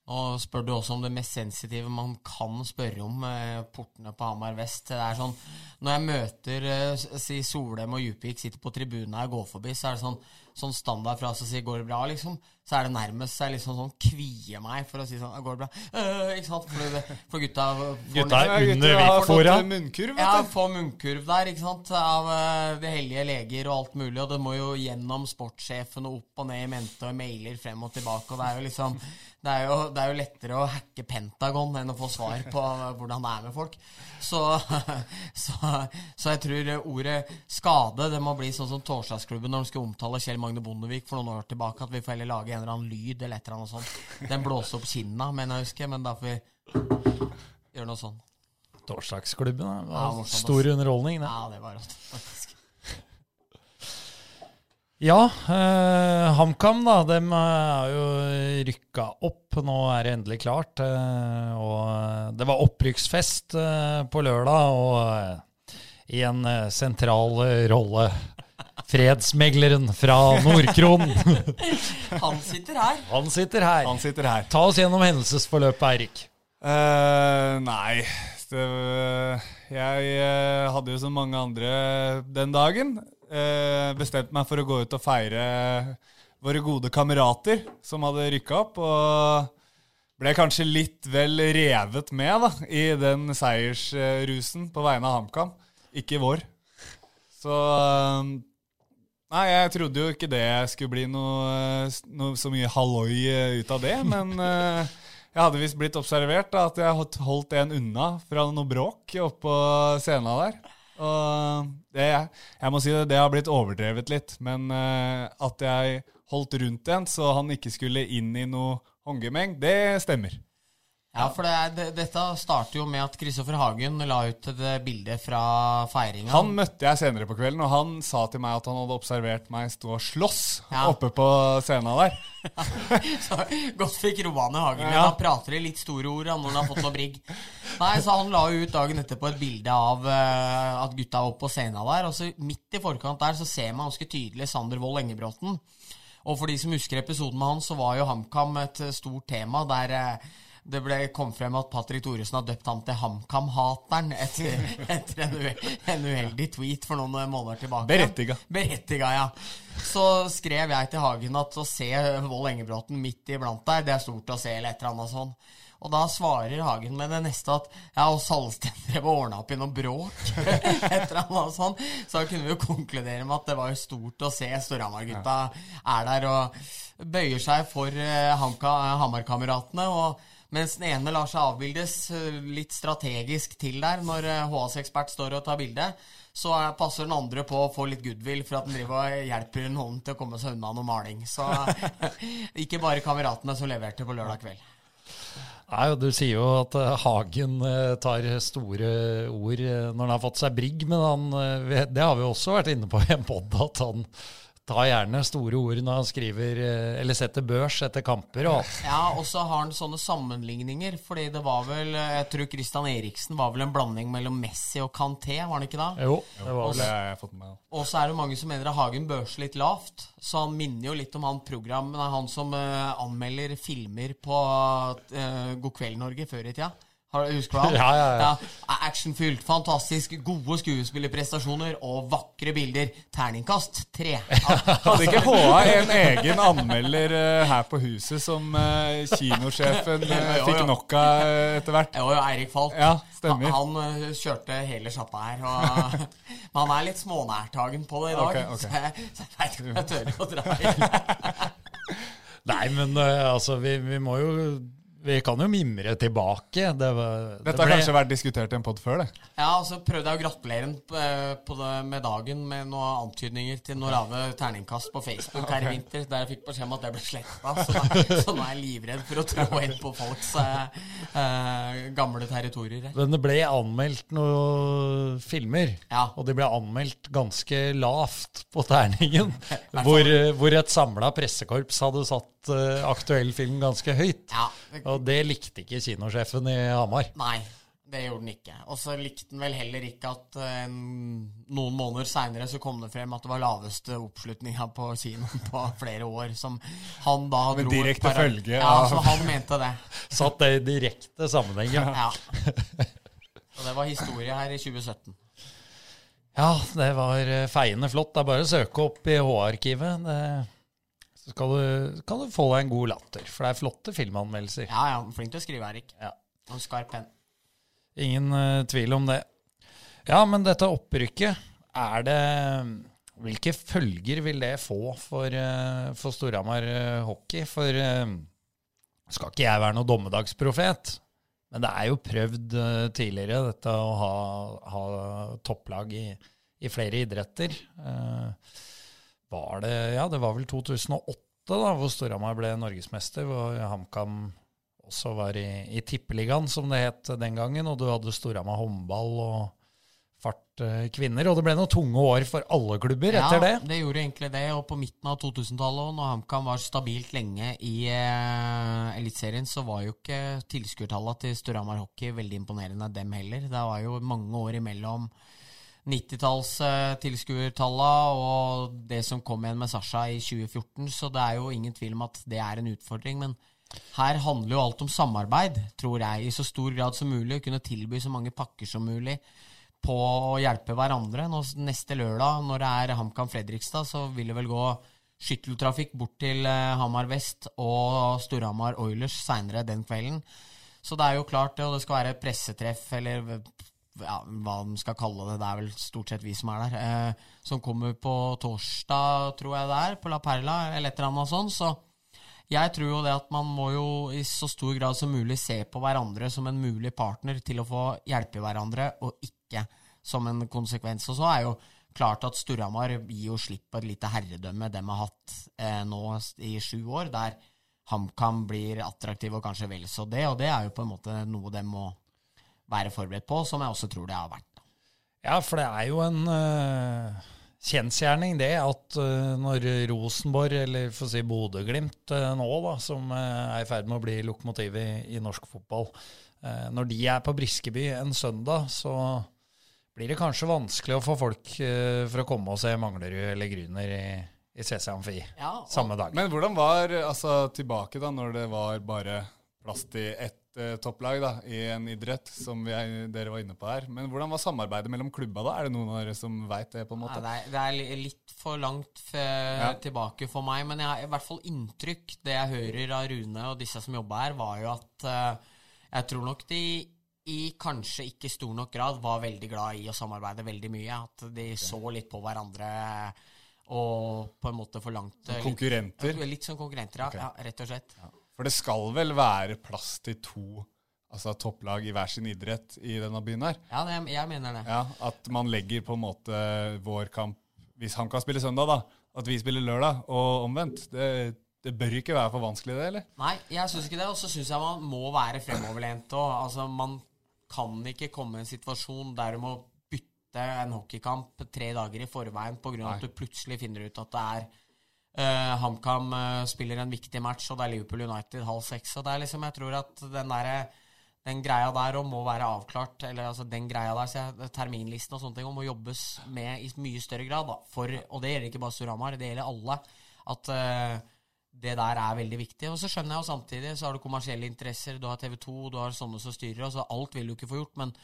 Nå spør du også om det mest sensitive man kan spørre om eh, portene på Hamar vest. Det er sånn, Når jeg møter eh, si Solheim og Djupvik sitter på tribunen og går forbi, så er det sånn, sånn standardfrase å si 'går det bra', liksom. Så er det nærmest så liksom sånn kvier meg for å si sånn 'går det bra'? Øh, ikke sant? For, det, for gutta får
Gutta er
Ja, gutter
under
fått
foran.
munnkurv,
ja,
vet du.
få munnkurv der, ikke sant, av uh, de hellige leger og alt mulig, og det må jo gjennom sportssjefen og opp og ned i mente og mailer frem og tilbake, og det er jo liksom det er jo, det er jo lettere å hacke Pentagon enn å få svar på [LAUGHS] hvordan det er med folk. Så, [LAUGHS] så, så jeg tror ordet skade det må bli sånn som Torsdagsklubben når de skulle omtale Kjell Magne Bondevik for noen år tilbake, at vi får heller lage en eller annen lyd eller et eller annet sånt. Den blåser opp kinna, mener jeg husker, men da får vi gjøre noe sånn.
Torsdagsklubben
det
var
ja,
stor underholdning. Det.
Ja, det var rått, faktisk.
Ja, eh, HamKam da, dem er jo rykka opp. Nå er det endelig klart. Eh, og det var opprykksfest eh, på lørdag, og eh, i en eh, sentral eh, rolle fredsmegleren fra Nordkron. [LAUGHS]
Han sitter her.
Han sitter her.
Han sitter her.
Ta oss gjennom hendelsesforløpet, Eirik.
Uh, nei det, Jeg eh, hadde jo som mange andre den dagen eh, bestemt meg for å gå ut og feire våre gode kamerater som hadde rykka opp. Og ble kanskje litt vel revet med da, i den seiersrusen på vegne av HamKam. Ikke vår. Så eh, Nei, jeg trodde jo ikke det skulle bli noe, noe så mye halloi eh, ut av det, men [LAUGHS] eh, jeg hadde visst blitt observert da, at jeg holdt en unna fra noe bråk oppå scenen der. Og det, jeg må si det, det har blitt overdrevet litt, men eh, at jeg holdt rundt en så han ikke skulle inn i noe håndgemeng, det stemmer.
Ja, for det er, det, dette starter jo med at Kristoffer Hagen la ut et eh, bilde fra feiringa.
Han møtte jeg senere på kvelden, og han sa til meg at han hadde observert meg stå og slåss
Ja.
oppe på scenen der. [LAUGHS]
Så Godt fikk roa ned Hagen.
Ja.
han prater i litt store ord når han har fått noe brigg. Nei, så Han la ut dagen etterpå et bilde av uh, at gutta var oppe på scenen der. Og så midt i forkant der så ser man ganske tydelig Sander Wold Engebråten. Og for de som husker episoden med han, så var jo HamKam et eh, stort tema der eh, det ble kom frem at Patrick Thoresen har døpt ham til HamKam-hateren etter, [LAUGHS] etter en, u- en uheldig tweet for noen måneder tilbake.
Berettiga.
Berettiga, ja. Så skrev jeg til Hagen at å se Vold Engebråten midt iblant der, det er stort å se, eller et eller annet sånn. Og da svarer Hagen med det neste at ja, og Salsten drev og ordna opp i noe bråk. [LAUGHS] etter han var sånn. Så da kunne vi jo konkludere med at det var jo stort å se Storhamar-gutta er der og bøyer seg for uh, Hamka- Hamar-kameratene. og mens den ene lar seg avbildes eh, litt strategisk til der når eh, HS-ekspert står og tar bilde, så eh, passer den andre på å få litt goodwill for at den driver og hjelper noen til å komme seg unna noe maling. Så [LAUGHS] ikke bare kameratene som leverte på lørdag kveld.
Nei, Du sier jo at eh, Hagen eh, tar store ord eh, når han har fått seg brigg, men han, eh, det har vi også vært inne på i en pod, at han tar gjerne store ord når han skriver eh, eller setter børs etter kamper og.
Ja, og så har han sånne sammenligninger, fordi det var vel Jeg tror Christian Eriksen var vel en blanding mellom Messi og Kanté, var han ikke da?
Jo, det var vel
Det
jeg
har fått med meg.
Og så er det mange som mener at Hagen børser litt lavt. Så han minner jo litt om han programmen, han som uh, anmelder filmer på uh, God kveld Norge før i tida. Har, husker du han?
Ja, ja, ja.
Actionfylt, fantastisk, gode skuespillerprestasjoner og vakre bilder. Terningkast tre. [LAUGHS]
Hadde ikke HA en egen anmelder eh, her på huset som eh, kinosjefen [LAUGHS] uh, fikk nok av eh, etter hvert?
Jo, jo, Eirik Falk.
Ja, stemmer.
Han, han eh, kjørte hele sjappa her. Og, [LAUGHS] men han er litt smånærtagen på det i dag.
Ok, ok.
Så jeg, så jeg veit ikke om jeg tør å dra i.
Nei, men eh, altså, vi, vi må jo Vi kan jo mimre tilbake. Det, var, det
Dette har
ble-
kanskje vært diskutert i en pod før, det.
Ja, og så prøvde jeg å gratulere ham på, på med dagen med noen antydninger til noen rave terningkast på Facebook her i vinter, der jeg fikk beskjed om at det ble sletta. Så, [LAUGHS] så nå er jeg livredd for å trå inn på folks eh, eh, gamle territorier.
Men det ble anmeldt noen filmer,
Ja.
og det ble anmeldt ganske lavt på terningen. [LAUGHS] hvor, eh, hvor et samla pressekorps hadde satt eh, aktuell film ganske høyt.
Ja,
Og det likte ikke kinosjefen i Hamar.
Nei. Det gjorde den ikke. Og så likte den vel heller ikke at uh, noen måneder seinere så kom det frem at det var laveste oppslutninga på kinoen [LAUGHS] på flere år. Som han da dro Med
direkte
para-
følge
Ja,
av-
så han mente det. [LAUGHS]
Satt det i direkte sammenheng, ja.
Ja. [LAUGHS] Og det var historie her i 2017.
Ja, det var eh, feiende flott. Det er bare å søke opp i H-arkivet. Det- Så skal du, kan du få deg en god latter, for det er flotte filmanmeldelser.
Ja, ja, flink til å skrive, Erik.
Ja.
Og skarp penn.
Ingen uh, tvil om det. Ja, men dette opprykket, er det Hvilke følger vil det få for, uh, for Storhamar eh, hockey? For skal ikke jeg være noen dommedagsprofet, men det er jo prøvd tidligere, dette å ha, ha topplag i, i flere idretter. Eh, var det Ja, det var vel 2008 da, hvor Storhamar ble norgesmester, hvor HamKam også var i, i Tippeligaen, som det het den gangen, og du hadde Storhamar håndball og Fart eh, kvinner, og det ble noen tunge år for alle klubber etter det.
Ja, det gjorde egentlig det. Og på midten av 2000-tallet, og når HamKam var stabilt lenge i eh, Eliteserien, så var jo ikke tilskuertallene til Storhamar Hockey veldig imponerende, dem heller. Det var jo mange år imellom 90-talls eh, og det som kom igjen med Sasha i 2014, så det er jo ingen tvil om at det er en utfordring. Men her handler jo alt om samarbeid, tror jeg, i så stor grad som mulig. Kunne tilby så mange pakker som mulig på å hjelpe hverandre. Nå, neste lørdag, når det er HamKam Fredrikstad, så vil det vel gå skytteltrafikk bort til eh, Hamar Vest og Storhamar Oilers seinere den kvelden. Så det er jo klart, og det skal være pressetreff, eller ja, hva de skal kalle det, det er vel stort sett vi som er der, eh, som kommer på torsdag, tror jeg det er, på La Perla, eller et eller annet sånt. Så jeg tror jo det at man må jo i så stor grad som mulig se på hverandre som en mulig partner til å få hjelpe hverandre, og ikke som en konsekvens. Og så er jo klart at Storhamar gir jo slipp på et lite herredømme de har hatt eh, nå i sju år, der HamKam blir attraktiv og kanskje vel så det, og det er jo på en måte noe de må være forberedt på, som jeg også tror det har vært.
Ja, for det er jo en uh, kjensgjerning det at uh, når Rosenborg, eller for å si Bodø-Glimt uh, nå, da, som uh, er i ferd med å bli lokomotiv i, i norsk fotball, uh, når de er på Briskeby en søndag, så blir det kanskje vanskelig å få folk uh, for å komme og se Manglerud eller Gryner i, i CC Amfi
Ja,
samme dag.
Men hvordan var altså tilbake da, når det var bare plass til ett eh, topplag da, i en idrett, som vi er, dere var inne på her. Men hvordan var samarbeidet mellom klubba da? Er det noen av dere som veit det, på en
måte?
måte?
det, er, det er litt for langt
Ja.
tilbake for meg, men jeg har i hvert fall inntrykk Det jeg hører av Rune og disse som jobba her, var jo at eh, jeg tror nok de i kanskje ikke stor nok grad var veldig glad i å samarbeide veldig mye. At de så litt på hverandre og på en måte forlangte litt,
Konkurrenter?
litt som konkurrenter, ja,
Ok.
ja. Rett og slett.
For det skal vel være plass til to altså topplag i hver sin idrett i denne byen her?
Ja, det, jeg mener det.
Ja, At man legger på en måte vår kamp Hvis han kan spille søndag, da. At vi spiller lørdag, og omvendt. Det, det bør ikke være for vanskelig, det, eller?
Nei, jeg syns ikke det. Og så syns jeg man må være fremoverlent òg. Altså, man kan ikke komme i en situasjon der du må bytte en hockeykamp tre dager i forveien pga. At du plutselig finner ut at det er eh, HamKam uh, spiller en viktig match, og det er Liverpool United halv seks. Og det er liksom, jeg tror at den der, den greia der og må være avklart, eller altså den greia der, jeg, terminlisten og sånne ting, og må jobbes med i mye større grad. Da, for, og det gjelder ikke bare Storhamar, det gjelder alle. At uh, det der er veldig viktig. Og så skjønner jeg jo samtidig, så har du kommersielle interesser, du har TV 2, du har sånne som styrer, og så alt vil du ikke få gjort. Men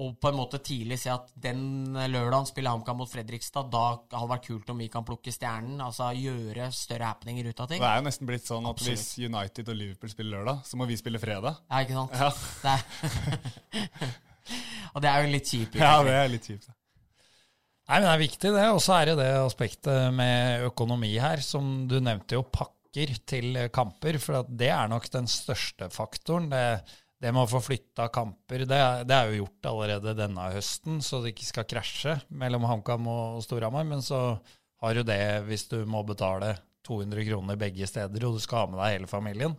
å på en måte tidlig se at den lørdagen spiller HamKam mot Fredrikstad, da hadde det vært kult om vi kan plukke stjernen. Altså gjøre større happeninger ut av ting.
Det er jo nesten blitt sånn at
Absolutt.
hvis United og Liverpool spiller lørdag, så må vi spille fredag.
Ja, ikke sant?
Ja,
Det er [LAUGHS] og det er jo litt kjipt.
ja det er litt kjipt.
Nei, men det er viktig det, og så er det det aspektet med økonomi her, som du nevnte jo pakker til kamper, for det er nok den største faktoren. Det, det med å få flytta kamper, det, er- det er jo gjort allerede denne høsten, så det ikke skal krasje mellom HamKam og Storhamar, men så har du det hvis du må betale 200 kroner begge steder, og du skal ha med deg hele familien,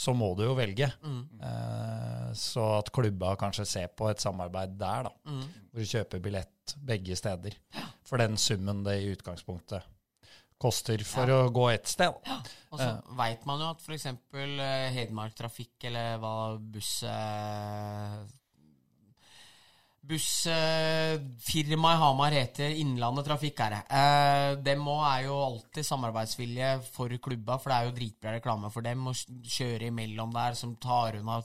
så må du jo velge. Eh, så at klubba kanskje ser på et samarbeid der, da hvor du kjøper billett begge steder. For den summen det i utgangspunktet koster for å gå ett sted. Ja.
Og så veit man jo at f.eks. Hedmark Trafikk, eller hva buss... uh, Bussfirmaet i Hamar heter Innlandet Trafikk, er det. Uh, dem òg er jo alltid samarbeidsvilje for klubba, for det er jo dritbra reklame for dem å kjøre imellom der, som tar unna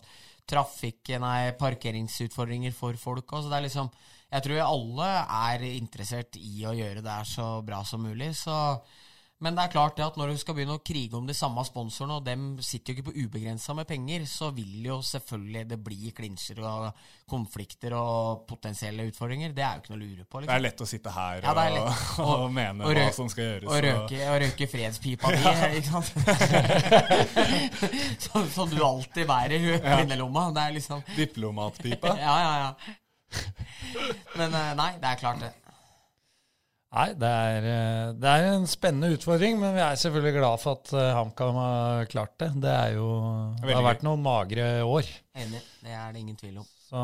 trafikk, nei, parkeringsutfordringer for folk. Også. det er liksom Jeg tror alle er interessert i å gjøre det her så bra som mulig. så men det er klart det at når du skal begynne å krige om de samme sponsorene, og dem sitter jo ikke på ubegrensa med penger, så vil jo selvfølgelig det bli klinsjer og konflikter og potensielle utfordringer. Det er jo ikke noe å lure på.
Liksom. Det er lett å sitte her
ja,
og, og, og, mene og hva som skal gjøres.
Og røke, og røke fredspipa di, [LAUGHS] ikke sant. [LAUGHS] som, du alltid bærer i kvinnelomma. Det er liksom
Diplomatpipa? [LAUGHS]
ja, ja, ja. Men eh, nei, det er klart det.
Nei, det er, eh, det er, en spennende utfordring, men vi er selvfølgelig glad for at eh, HamKam har klart det. Det, jo, det har vært noen magre år.
Enig. Det er det ingen tvil om.
Så,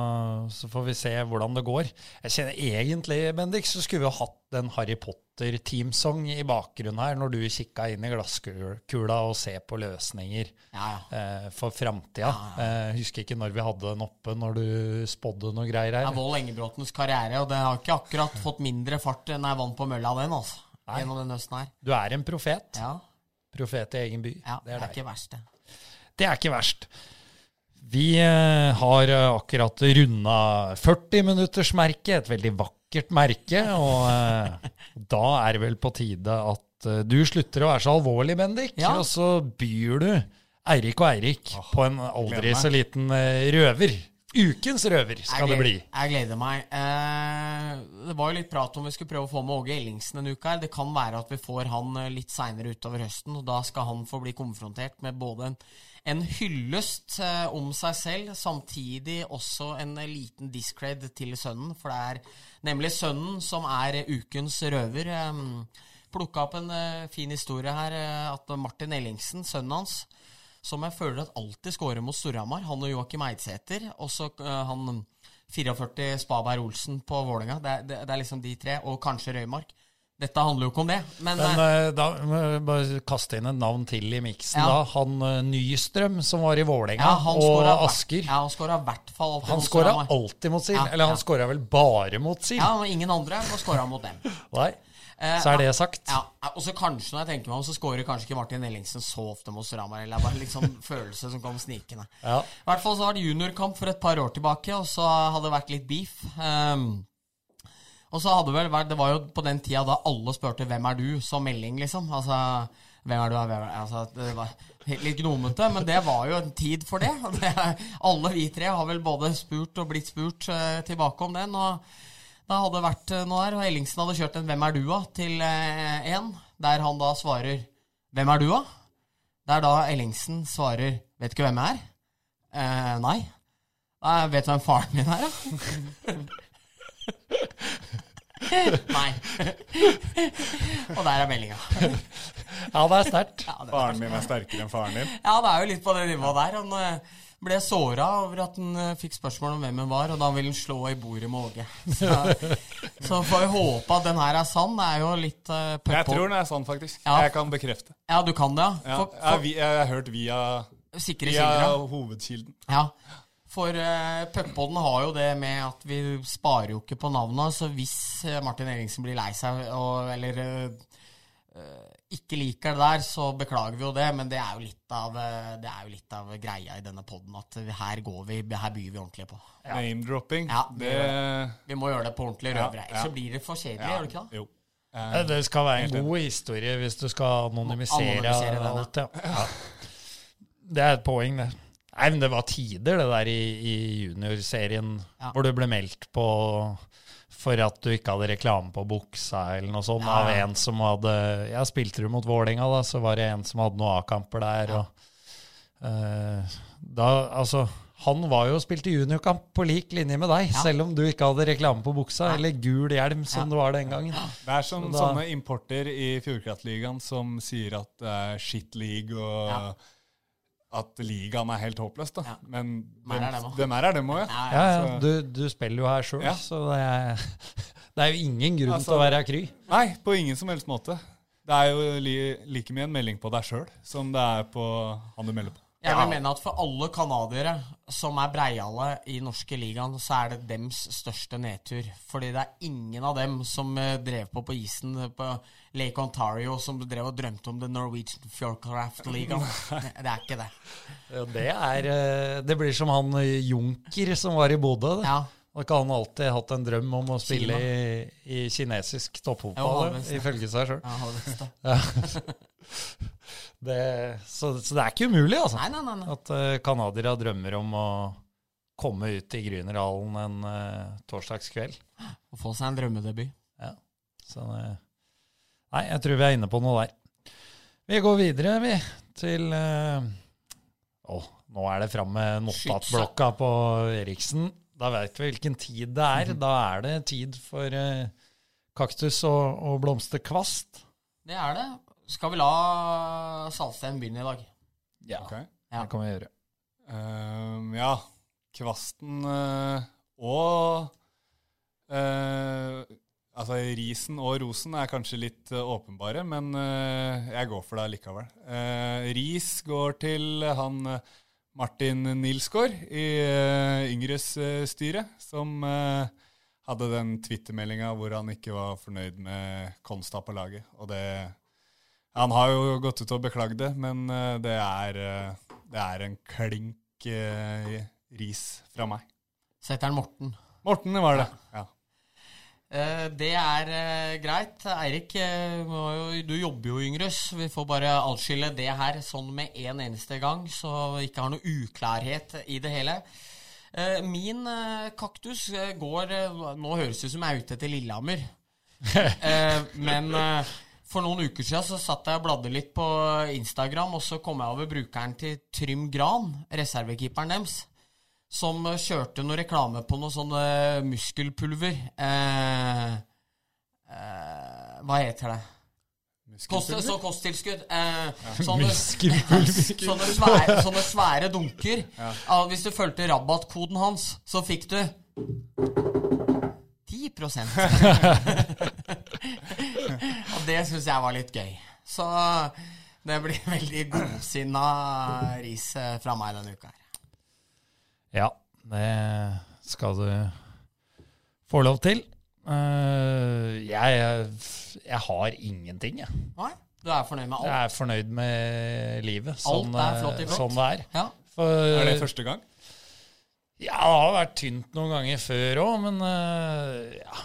så, får vi se hvordan det går. Jeg kjenner egentlig, Bendik, så skulle vi ha hatt en Harry Potter-teamsong i bakgrunnen her, når du kikka inn i glasskula og ser på løsninger
ja.
Eh, for framtida. Ja, eh, husker ikke når vi hadde den oppe, når du spådde noe greier her.
Det er Vold Engebråtens karriere, og det har ikke akkurat fått mindre fart enn jeg vant på mølla, den, altså. Nei. Gjennom den høsten her.
Du er en profet.
Ja.
Profet i egen by.
Ja, det er, det er ikke verst, det.
Det er ikke verst. Vi eh, har eh, akkurat runda 40-minuttersmerket, et veldig vakkert merke. Og eh, da er det vel på tide at du slutter å være så alvorlig, Bendik. Ja. Og så byr du Eirik og Eirik på en aldri så liten røver. Ukens røver skal
gleder,
det bli.
Jeg gleder meg. Eh, det var jo litt prat om vi skulle prøve å få med Åge Ellingsen en uke her. Det kan være at vi får han litt seinere utover høsten, og da skal han få bli konfrontert med både en en hyllest eh, om seg selv, samtidig også en liten discred til sønnen. For det er nemlig sønnen som er ukens røver. Plukka opp en eh, fin historie her. Eh, at Martin Ellingsen, sønnen hans, som jeg føler at alltid scorer mot Storhamar, han og Joakim Eidsæter, og så han 44 Spaberg Olsen på Vålerenga. Det, det, det er liksom de tre, og kanskje Røymark. Dette handler jo ikke om det. Men,
men uh, da må jeg bare kaste inn et navn til i miksen. Ja. da. Han Nystrøm som var i Vålerenga, ja, og Asker.
Ja, Han skåra i hvert fall alltid
han mot skåra alltid mot Sild. Ja, eller han ja. skåra vel bare mot Sild?
Ja, men ingen andre må skåra mot dem. [LAUGHS]
Nei. Så er det sagt.
Ja, Og så kanskje, når jeg tenker meg om, så skårer kanskje ikke Martin Ellingsen så ofte mot Storhamar. Eller bare en sånn [LAUGHS] følelse som kom snikende.
Ja.
I hvert fall så var det juniorkamp for et par år tilbake, og så hadde det vært litt beef. Um, og så hadde vel vært Det var jo på den tida da alle spurte 'Hvem er du?' som melding, liksom. Altså hvem er du? Hvem er, altså, det var litt gnomete, men det var jo en tid for det. [LAUGHS] det. Alle vi tre har vel både spurt og blitt spurt uh, tilbake om den. Og da hadde det vært uh, noe der, og Ellingsen hadde kjørt en 'Hvem er du?' til én, uh, der han da svarer 'Hvem er du?' Der da Ellingsen svarer 'Vet ikke hvem jeg er?' Eh, nei. Jeg vet hvem faren min er, da. [LAUGHS] Nei. og der er meldinga.
ja, det er sterkt.
Ja, faren min er sterkere enn faren din?
Ja, det er jo litt på det nivået der. Han uh, ble såra over at han uh, fikk spørsmål om hvem han var, og da ville han slå i bordet med Åge. Så, så får vi håpe at den her er sann. Det er jo litt uh,
Jeg tror den er sann, faktisk. Ja. Jeg kan bekrefte.
Ja, du kan det,
ja? For, for, jeg, jeg, har hørt via, via hovedkilden.
Ja. For uh, Puckpodden har jo det med at vi sparer jo ikke på navnet. Så hvis uh, Martin Eriksen blir lei seg og, eller uh, ikke liker det der, så beklager vi jo det. Men det er jo litt av, det er jo litt av greia i denne poden at her går vi, her byr vi ordentlig på.
Ja. Name-dropping.
Ja, det... vi må gjøre det på ordentlig røvere. Ja, ja. Så blir det for kjedelig, ja. gjør det ikke
det? Jo.
det skal være en god historie hvis du skal anonymisere, anonymisere alt. Ja. Det er et poeng, det. Nei, men det var tider, det der i, i juniorserien, ja. hvor du ble meldt på for at du ikke hadde reklame på buksa eller noe sånt, ja. av en som hadde Ja, spilte du mot Vålerenga, da, så var det en som hadde noen A-kamper der, ja. og uh, Da, altså han var jo og spilte juniorkamp på lik linje med deg, ja. selv om du ikke hadde reklame på buksa, ja. eller gul hjelm, som ja. det var den gangen.
Det er som så da, sånne importer i Fjordkraftligaen som sier at det er shit league og at ligaen er helt håpløs, da. Ja. Men hvem er, hvem er dem òg,
ja. ja, ja du, du, spiller jo her sjøl, ja. så det er, [LAUGHS] det er, jo ingen grunn altså, til å være kry.
Nei, på ingen som helst måte. Det er jo li, like mye en melding på deg sjøl som det er på han du melder på.
Jeg
Ja.
vil mene at for alle canadiere som er breiale i norske ligaen, så er det dems største nedtur. Fordi det er ingen av dem som eh, drev på på isen på Lake Ontario, som drev og drømte om The Norwegian Fjordcraft League. Det [LAUGHS] det er ikke det.
Ja, det er eh, Det blir som han eh, Junker som var i Bodø.
Ja,
Og ikke han alltid hatt en drøm om å spille i, i kinesisk toppfotball, det. ifølge seg sjøl.
ja [LAUGHS] det.
Så, så det er ikke umulig, altså.
Nei, nei, nei.
At uh, canadiere drømmer om å komme ut i Grünerhallen en uh, torsdagskveld.
Å få seg en drømmedebut.
Så det, Nei, jeg tror vi er inne på noe der. Vi går videre, vi, til uh, Å, nå er det fram med notatblokka på Eriksen. Da veit vi hvilken tid det er. Da er det tid for uh, kaktus og, og blomsterkvast.
Det er det. Skal vi la Salsten begynne i dag?
Ja,
okay.
Ja.
det kan vi gjøre.
Um, ja, kvasten uh, og eh, Altså, risen og rosen er kanskje litt uh, åpenbare, men uh, jeg går for det likevel. Uh, ris går til han Martin Nilsgaard i Yngres styre, som hadde den Twitter-meldinga hvor han ikke var fornøyd med Konstad på laget. Og det Han har jo gått ut og beklagd det, men det er, det er en klink ris fra meg.
Setter han Morten.
Morten var det. Ja.
Eh, Det er eh, greit. Eirik, eh, du jobber jo i Yngres. Vi får bare atskille det her sånn med en eneste gang, så vi ikke har noe uklarhet i det hele. Min kaktus går Nå høres det ut som jeg er ute etter Lillehammer. [LAUGHS] Eh, Men for noen uker siden så satt jeg og bladde litt på Instagram, og så kom jeg over brukeren til Trym Gran, reservekeeperen deres som eh, kjørte noe reklame på noe sånn eh, muskelpulver. Eh, eh, hva heter det? Kost, så kosttilskudd. Eh, sånne, [LAUGHS] [LAUGHS] sånne, svære, sånne svære dunker. Ja, hvis du fulgte rabattkoden hans, så fikk du 10% [LAUGHS] Og det syns jeg var litt gøy. Så det blir veldig godsinna ris eh, fra meg denne uka. her.
Ja, det skal du få lov til. Uh, jeg, jeg har ingenting, jeg.
Nei, du er fornøyd med alt?
Jeg er fornøyd med livet sånn,
er flott i
eh,
flott.
sånn det er.
Ja.
For,
Er det første gang?
Ja, det har vært tynt noen ganger før òg, men uh, ja,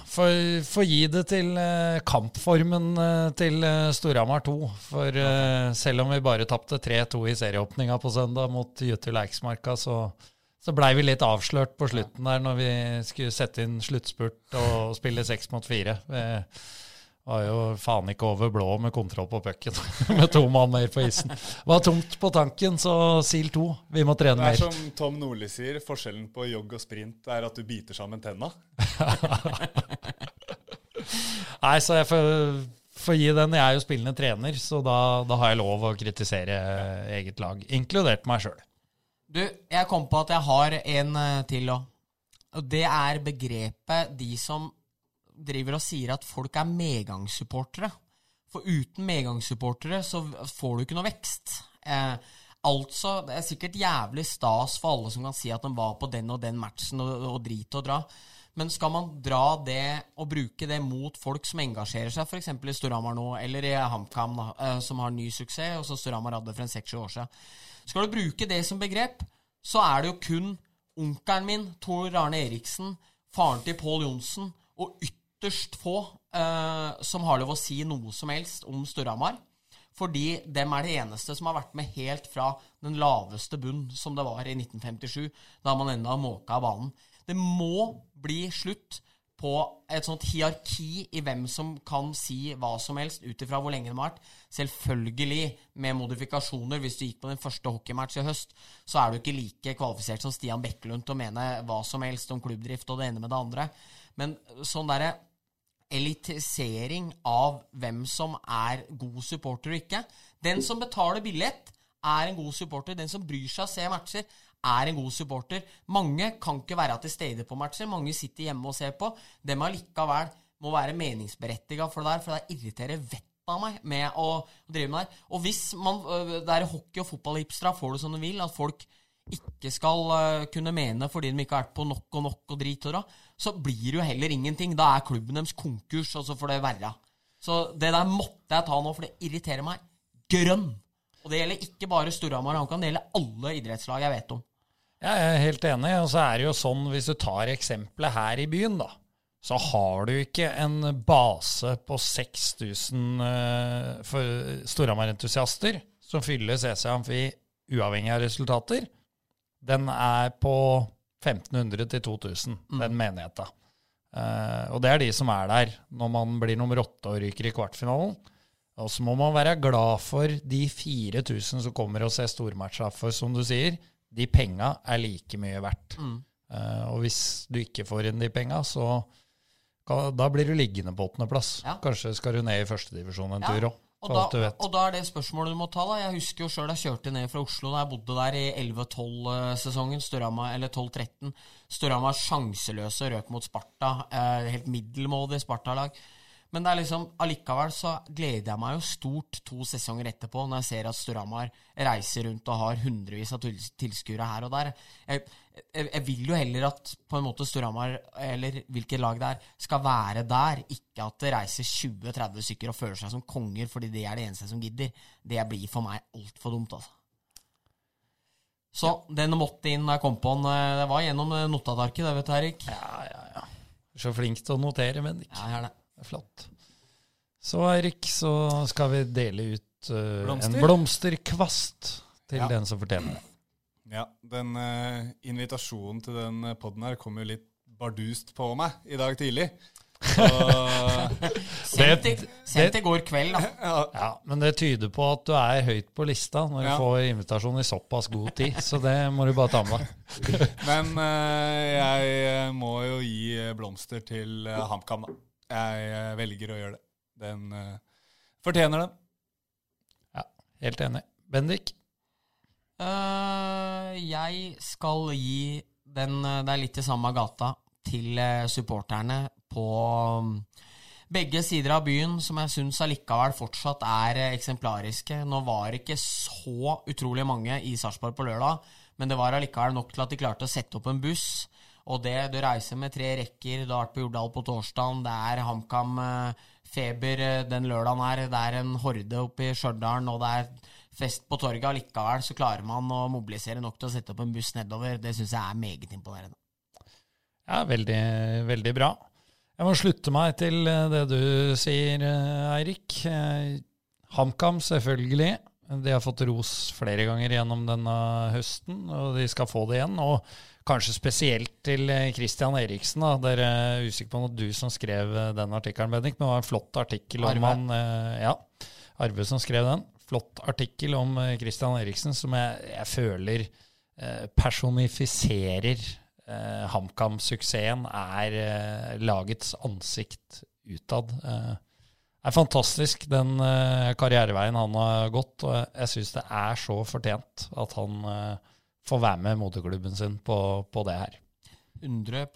få gi det til uh, kampformen uh, til uh, Storhamar 2. For selv om vi bare tapte 3-2 i serieåpninga på søndag mot Jytte Leiksmarka, så, så blei vi litt avslørt på slutten der når vi skulle sette inn sluttspurt og spille seks mot fire. Vi var jo faen ikke over blå med kontroll på pucken [LAUGHS] med to mann mer på isen. Det var tomt på tanken, så sil 2. Vi må trene mer.
Det er
mer.
som Tom Nordli sier, forskjellen på jogg og sprint er at du biter sammen tenna. [LAUGHS]
Nei, så jeg får, får gi den. Jeg er jo spillende trener, så da, da har jeg lov å kritisere eget lag, inkludert meg sjøl.
Du, jeg kom på at jeg har en eh, til òg. Og det er begrepet de som driver og sier at folk er medgangssupportere. For uten medgangssupportere så får du ikke noe vekst. Eh, altså, det er sikkert jævlig stas for alle som kan si at de var på den og den matchen og, og drit og dra. Men skal man dra det og bruke det mot folk som engasjerer seg, f.eks. i Storhamar nå, eller i HamKam, eh, som har ny suksess, og som Storhamar hadde for en seks-sju år siden Skal du bruke det som begrep, så er det jo kun onkelen min, Tor Arne Eriksen, faren til Pål Johnsen og ytterst få uh, som har lov å si noe som helst om Storhamar. Fordi dem er det eneste som har vært med helt fra den laveste bunn som det var i 1957, da man enda måka banen. Det må bli slutt på et sånt hierarki i hvem som kan si hva som helst, ut ifra hvor lenge de har vært. Selvfølgelig med modifikasjoner. Hvis du gikk på din første hockeymatch i høst, så er du ikke like kvalifisert som Stian Bekkelund til å mene hva som helst om klubbdrift og det ene med det andre. Men sånn derre elitisering av hvem som er god supporter og ikke. Den som betaler billett, er en god supporter. Den som bryr seg og ser matcher, er en god supporter. Mange kan ikke være til stede på matcher. Mange sitter hjemme og ser på. Dem allikevel må være meningsberettiga for det der, for det irriterer vettet av meg med å drive med det. Og hvis man, øh, det er hockey- og fotballhipstere får det som de vil, at folk ikke skal øh, kunne mene fordi de ikke har vært på nok og nok og drit så blir det jo heller ingenting. Da er klubben deres konkurs, og så får det verre. Så det der måtte jeg ta nå, for det irriterer meg grønn. Og det gjelder ikke bare Storhamar og HamKam, det gjelder alle idrettslag jeg vet om.
Jeg er helt enig. Og så er det jo sånn, hvis du tar eksempelet her i byen, da, så har du ikke en base på 6000 uh, for Storhamar-entusiaster som fyller CC Amfi uavhengig av resultater. Den er på 1500 til 2000,
Mm.
den menigheta. Uh, og det er de som er der når man blir nummer åtte og ryker i kvartfinalen. Og så må man være glad for de 4000 som kommer og ser stormatcha. For som du sier, de penga er like mye verdt.
Mm.
Uh, og hvis du ikke får inn de penga, så kan, da blir du liggende på åttendeplass.
Ja.
Kanskje skal du ned i førstedivisjon en
Ja,
tur òg,
Og da, og da er det spørsmålet du må ta. da Jeg husker jo sjøl jeg kjørte ned fra Oslo da jeg bodde der i 11-12-sesongen. Eller 12-13. Storhamar sjanseløse røk mot Sparta. Eh, helt middelmådig Sparta-lag. Men det er liksom, allikevel så gleder jeg meg jo stort to sesonger etterpå når jeg ser at Storhamar reiser rundt og har hundrevis av til- tilskuere her og der. Jeg, jeg, jeg vil jo heller at på en måte Storhamar, eller hvilket lag det er, skal være der. Ikke at det reiser 20-30 stykker og føler seg som konger fordi det er det eneste som gidder. Det blir for meg altfor dumt, altså. Så den måtte inn da jeg kom på den. eh, Det var gjennom eh, notatarket, det vet du, Erik.
Ja, ja, ja. Så flink til å notere, men ikke.
Ja, jeg er det.
Flott. Så Eirik, så skal vi dele ut uh,
Blomster?
en blomsterkvast til
Ja.
den som fortjener det.
Ja, den uh, invitasjonen til den uh, poden her kom jo litt bardust på meg i dag tidlig. [LAUGHS]
Sendt i, går kveld, da. [LAUGHS]
ja,
Ja, Men det tyder på at du er høyt på lista når du får invitasjon i såpass god tid. Så det må du bare ta med deg. [LAUGHS]
Men uh, jeg eh, må jo gi eh, blomster til uh, HamKam, da. Jeg velger å gjøre det. Den uh, fortjener den.
Ja, Helt enig. Bendik?
Uh, jeg skal gi den eh, Det er litt i samme gata til supporterne på um, begge sider av byen, som jeg syns allikevel fortsatt er eksemplariske. Nå var det ikke så utrolig mange i Sarpsborg på lørdag, men det var allikevel nok til at de klarte å sette opp en buss. Og det, du reiser med tre rekker, du har vært på Jordal på torsdag, det er HamKam eh, eh, den lørdagen her, det er en horde oppe i Stjørdal, og det er fest på torget. Allikevel så klarer man å mobilisere nok til å sette opp en buss nedover. Det syns jeg er meget imponerende.
Ja, veldig, veldig bra. Jeg må slutte meg til eh, det du sier, Eirik. HamKam, selvfølgelig. De har fått ros flere ganger gjennom denne høsten, og de skal få det igjen. Og kanskje spesielt til eh, Christian Eriksen. Da. Dere er usikker på om du som skrev eh, den artikkelen, Bendik, men det var en flott artikkel om han eh, Ja, Arve som skrev den. Flott artikkel om Christian Eriksen som jeg, jeg føler personifiserer eh, HamKam-suksessen er eh, lagets ansikt utad. Eh, det er fantastisk, den karriereveien han har gått, og jeg- jeg syns det er så fortjent at han får være med moteklubben sin på, på det her.
100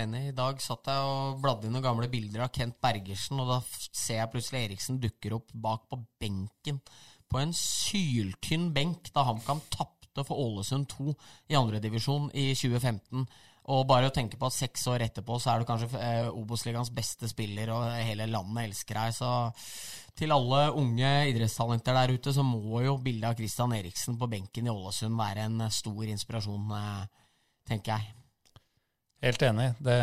enig. I dag satt jeg og bladde inn noen gamle bilder av Kent Bergersen, og da ser jeg plutselig Eriksen dukker opp bak på benken. På en syltynn benk da HamKam tapte for Ålesund 2 i andredivisjon i 2015. Og bare å tenke på at seks år etterpå så er du kanskje eh, Obos-ligaens beste spiller, og hele landet elsker deg. Så til alle unge idrettstalenter der ute, så må jo bildet av Christian Eriksen på benken i Ålesund være en stor inspirasjon, eh, tenker jeg.
Helt enig. Det,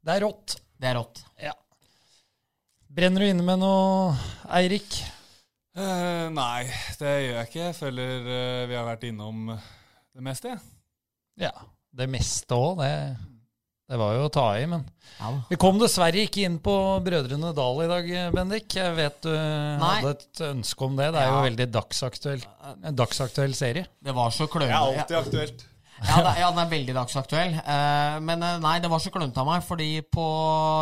det er rått.
Det er rått.
Ja. Brenner du inne med noe, Eirik?
Eh, nei, det gjør jeg ikke. Jeg føler eh, vi har vært innom det meste. jeg.
Ja. Det meste òg. Det, det var jo å ta i, men
Ja.
Vi kom dessverre ikke inn på Brødrene Dal i dag, Bendik. Jeg vet du
Nei.
hadde et ønske om det. Det er jo
Ja.
veldig dagsaktuell, en dagsaktuell serie.
Det var så
Det er alltid aktuelt.
Ja, det, ja, den er veldig dagsaktuell. Uh, men eh, nei, det var så klønete av meg, fordi på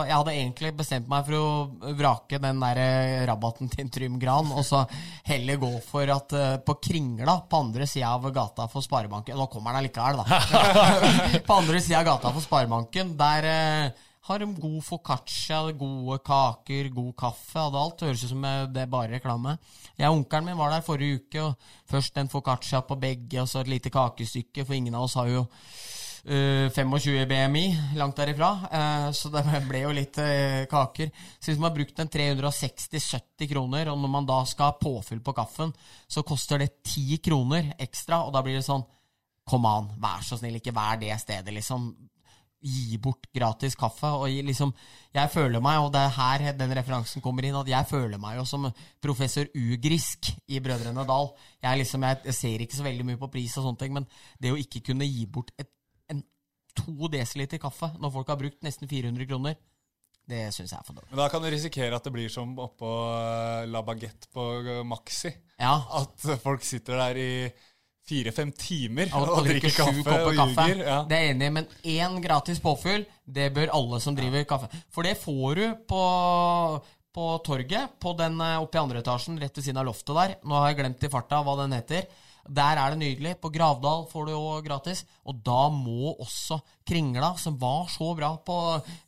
Jeg hadde egentlig bestemt meg for å vrake den der eh, rabatten til Trym Gran, og så heller gå for at uh, på Kringla, på andre sida av gata for Sparebanken Nå kommer den allikevel, da. [LAUGHS] på andre sida av gata for Sparebanken, der eh, Har de god foccaccia, gode kaker, god kaffe. Hadde alt. Høres ut som det er bare reklame. Jeg og onkelen min var der forrige uke, og først en foccaccia på begge, og så et lite kakestykke, for ingen av oss har jo uh, 25 BMI langt derifra. Uh, så det [LAUGHS] ble jo litt uh, kaker. Så hvis man har brukt en 360-70 kroner, og når man da skal ha påfyll på kaffen, så koster det 10 kroner ekstra, og da blir det sånn Kom an, vær så snill, ikke vær det stedet, liksom gi bort gratis kaffe. Og liksom, jeg føler meg, og det er her den referansen kommer inn, at jeg føler meg jo som professor Ugrisk i Brødrene Dal. Jeg, liksom, jeg ser ikke så veldig mye på pris og sånne ting, men det å ikke kunne gi bort et, en to desiliter kaffe når folk har brukt nesten 400 kroner, det syns jeg er for dårlig.
Men da kan du risikere at det blir som oppå eh, La Baguette på Maxi.
Ja.
At folk sitter der i fire-fem timer
og,
og, drikker kaffe og kaffe. ljuger. Ja.
Det er jeg enig i, men én gratis påfyll, det bør alle som driver kaffe. For det får du på, på torget, på den eh, oppe i andre etasjen, rett ved siden av loftet der. Nå har jeg glemt i farta hva den heter. Der er det nydelig. På Gravdal får du jo gratis. Og da må også Kringla, som var så bra på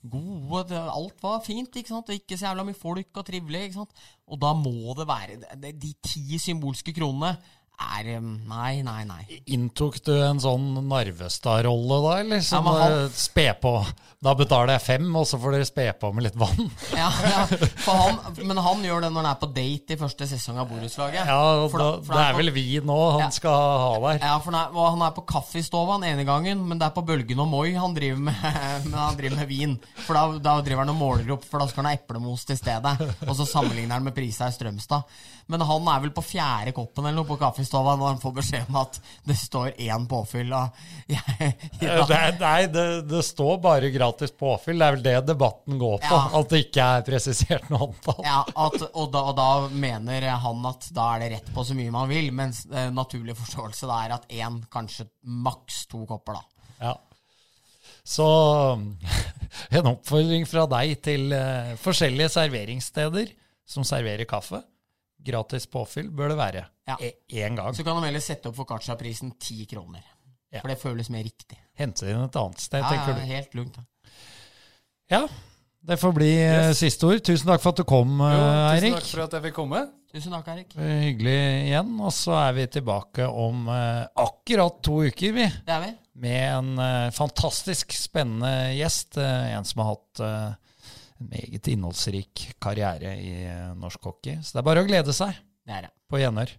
gode Alt var fint, ikke sant? Ikke så jævla mye folk og trivelig, ikke sant? Og da må det være de ti symbolske kronene er Nei, nei, nei.
Inntok du en sånn Narvestad-rolle da, eller? Som
Ja, han-
spe på Da betaler jeg fem, og så får dere spe på med litt vann. [LAUGHS]
Ja, ja, han, men han gjør det når han er på date i første sesong av Borettslaget.
Ja,
For
da,
for
Det
er,
er vel vi nå han
Ja.
skal ha der.
Ja, for han er, han er på kaffestova den ene gangen, men det er på Bølgen og Moi han driver med, [LAUGHS] men han driver med vin. For da, da driver han og måler opp, for da skal han ha eplemos til stedet. Og så sammenligner han med prisa i Strømstad. Men han er vel på fjerde koppen eller noe på kaffestova når han får beskjed om at det står én påfyll. [LAUGHS]
Eh,
ja,
er- nei, det, det står bare gratis påfyll. Det er vel det debatten går på.
Ja.
At det ikke er presisert noe antall.
Ja, at, og, da, og da mener han at da er det rett på så mye man vil, mens eh, naturlig forståelse da er at én, kanskje maks to kopper, da.
Ja. Så [LAUGHS] en oppfordring fra deg til eh, forskjellige serveringssteder som serverer kaffe. Gratis påfyll bør det være.
Ja.
Én gang.
Så kan de heller sette opp foccaccia-prisen ti kroner.
Ja.
For det føles mer riktig.
Hente det inn et annet sted,
Ja,
tenker du.
Ja, helt lugnt. Ja.
Ja, det får bli yes. siste ord. Tusen takk for at du kom,
Jo,
eh,
tusen
Eirik.
takk for at jeg fikk komme.
Tusen takk, Erik.
Eh, Hyggelig igjen. Og så er vi tilbake om eh, akkurat to uker, vi.
Det er vi.
Med en eh, fantastisk spennende gjest. eh, en som har hatt eh, en meget innholdsrik karriere i eh, norsk hockey. Så det er bare å glede seg. På gjenhør.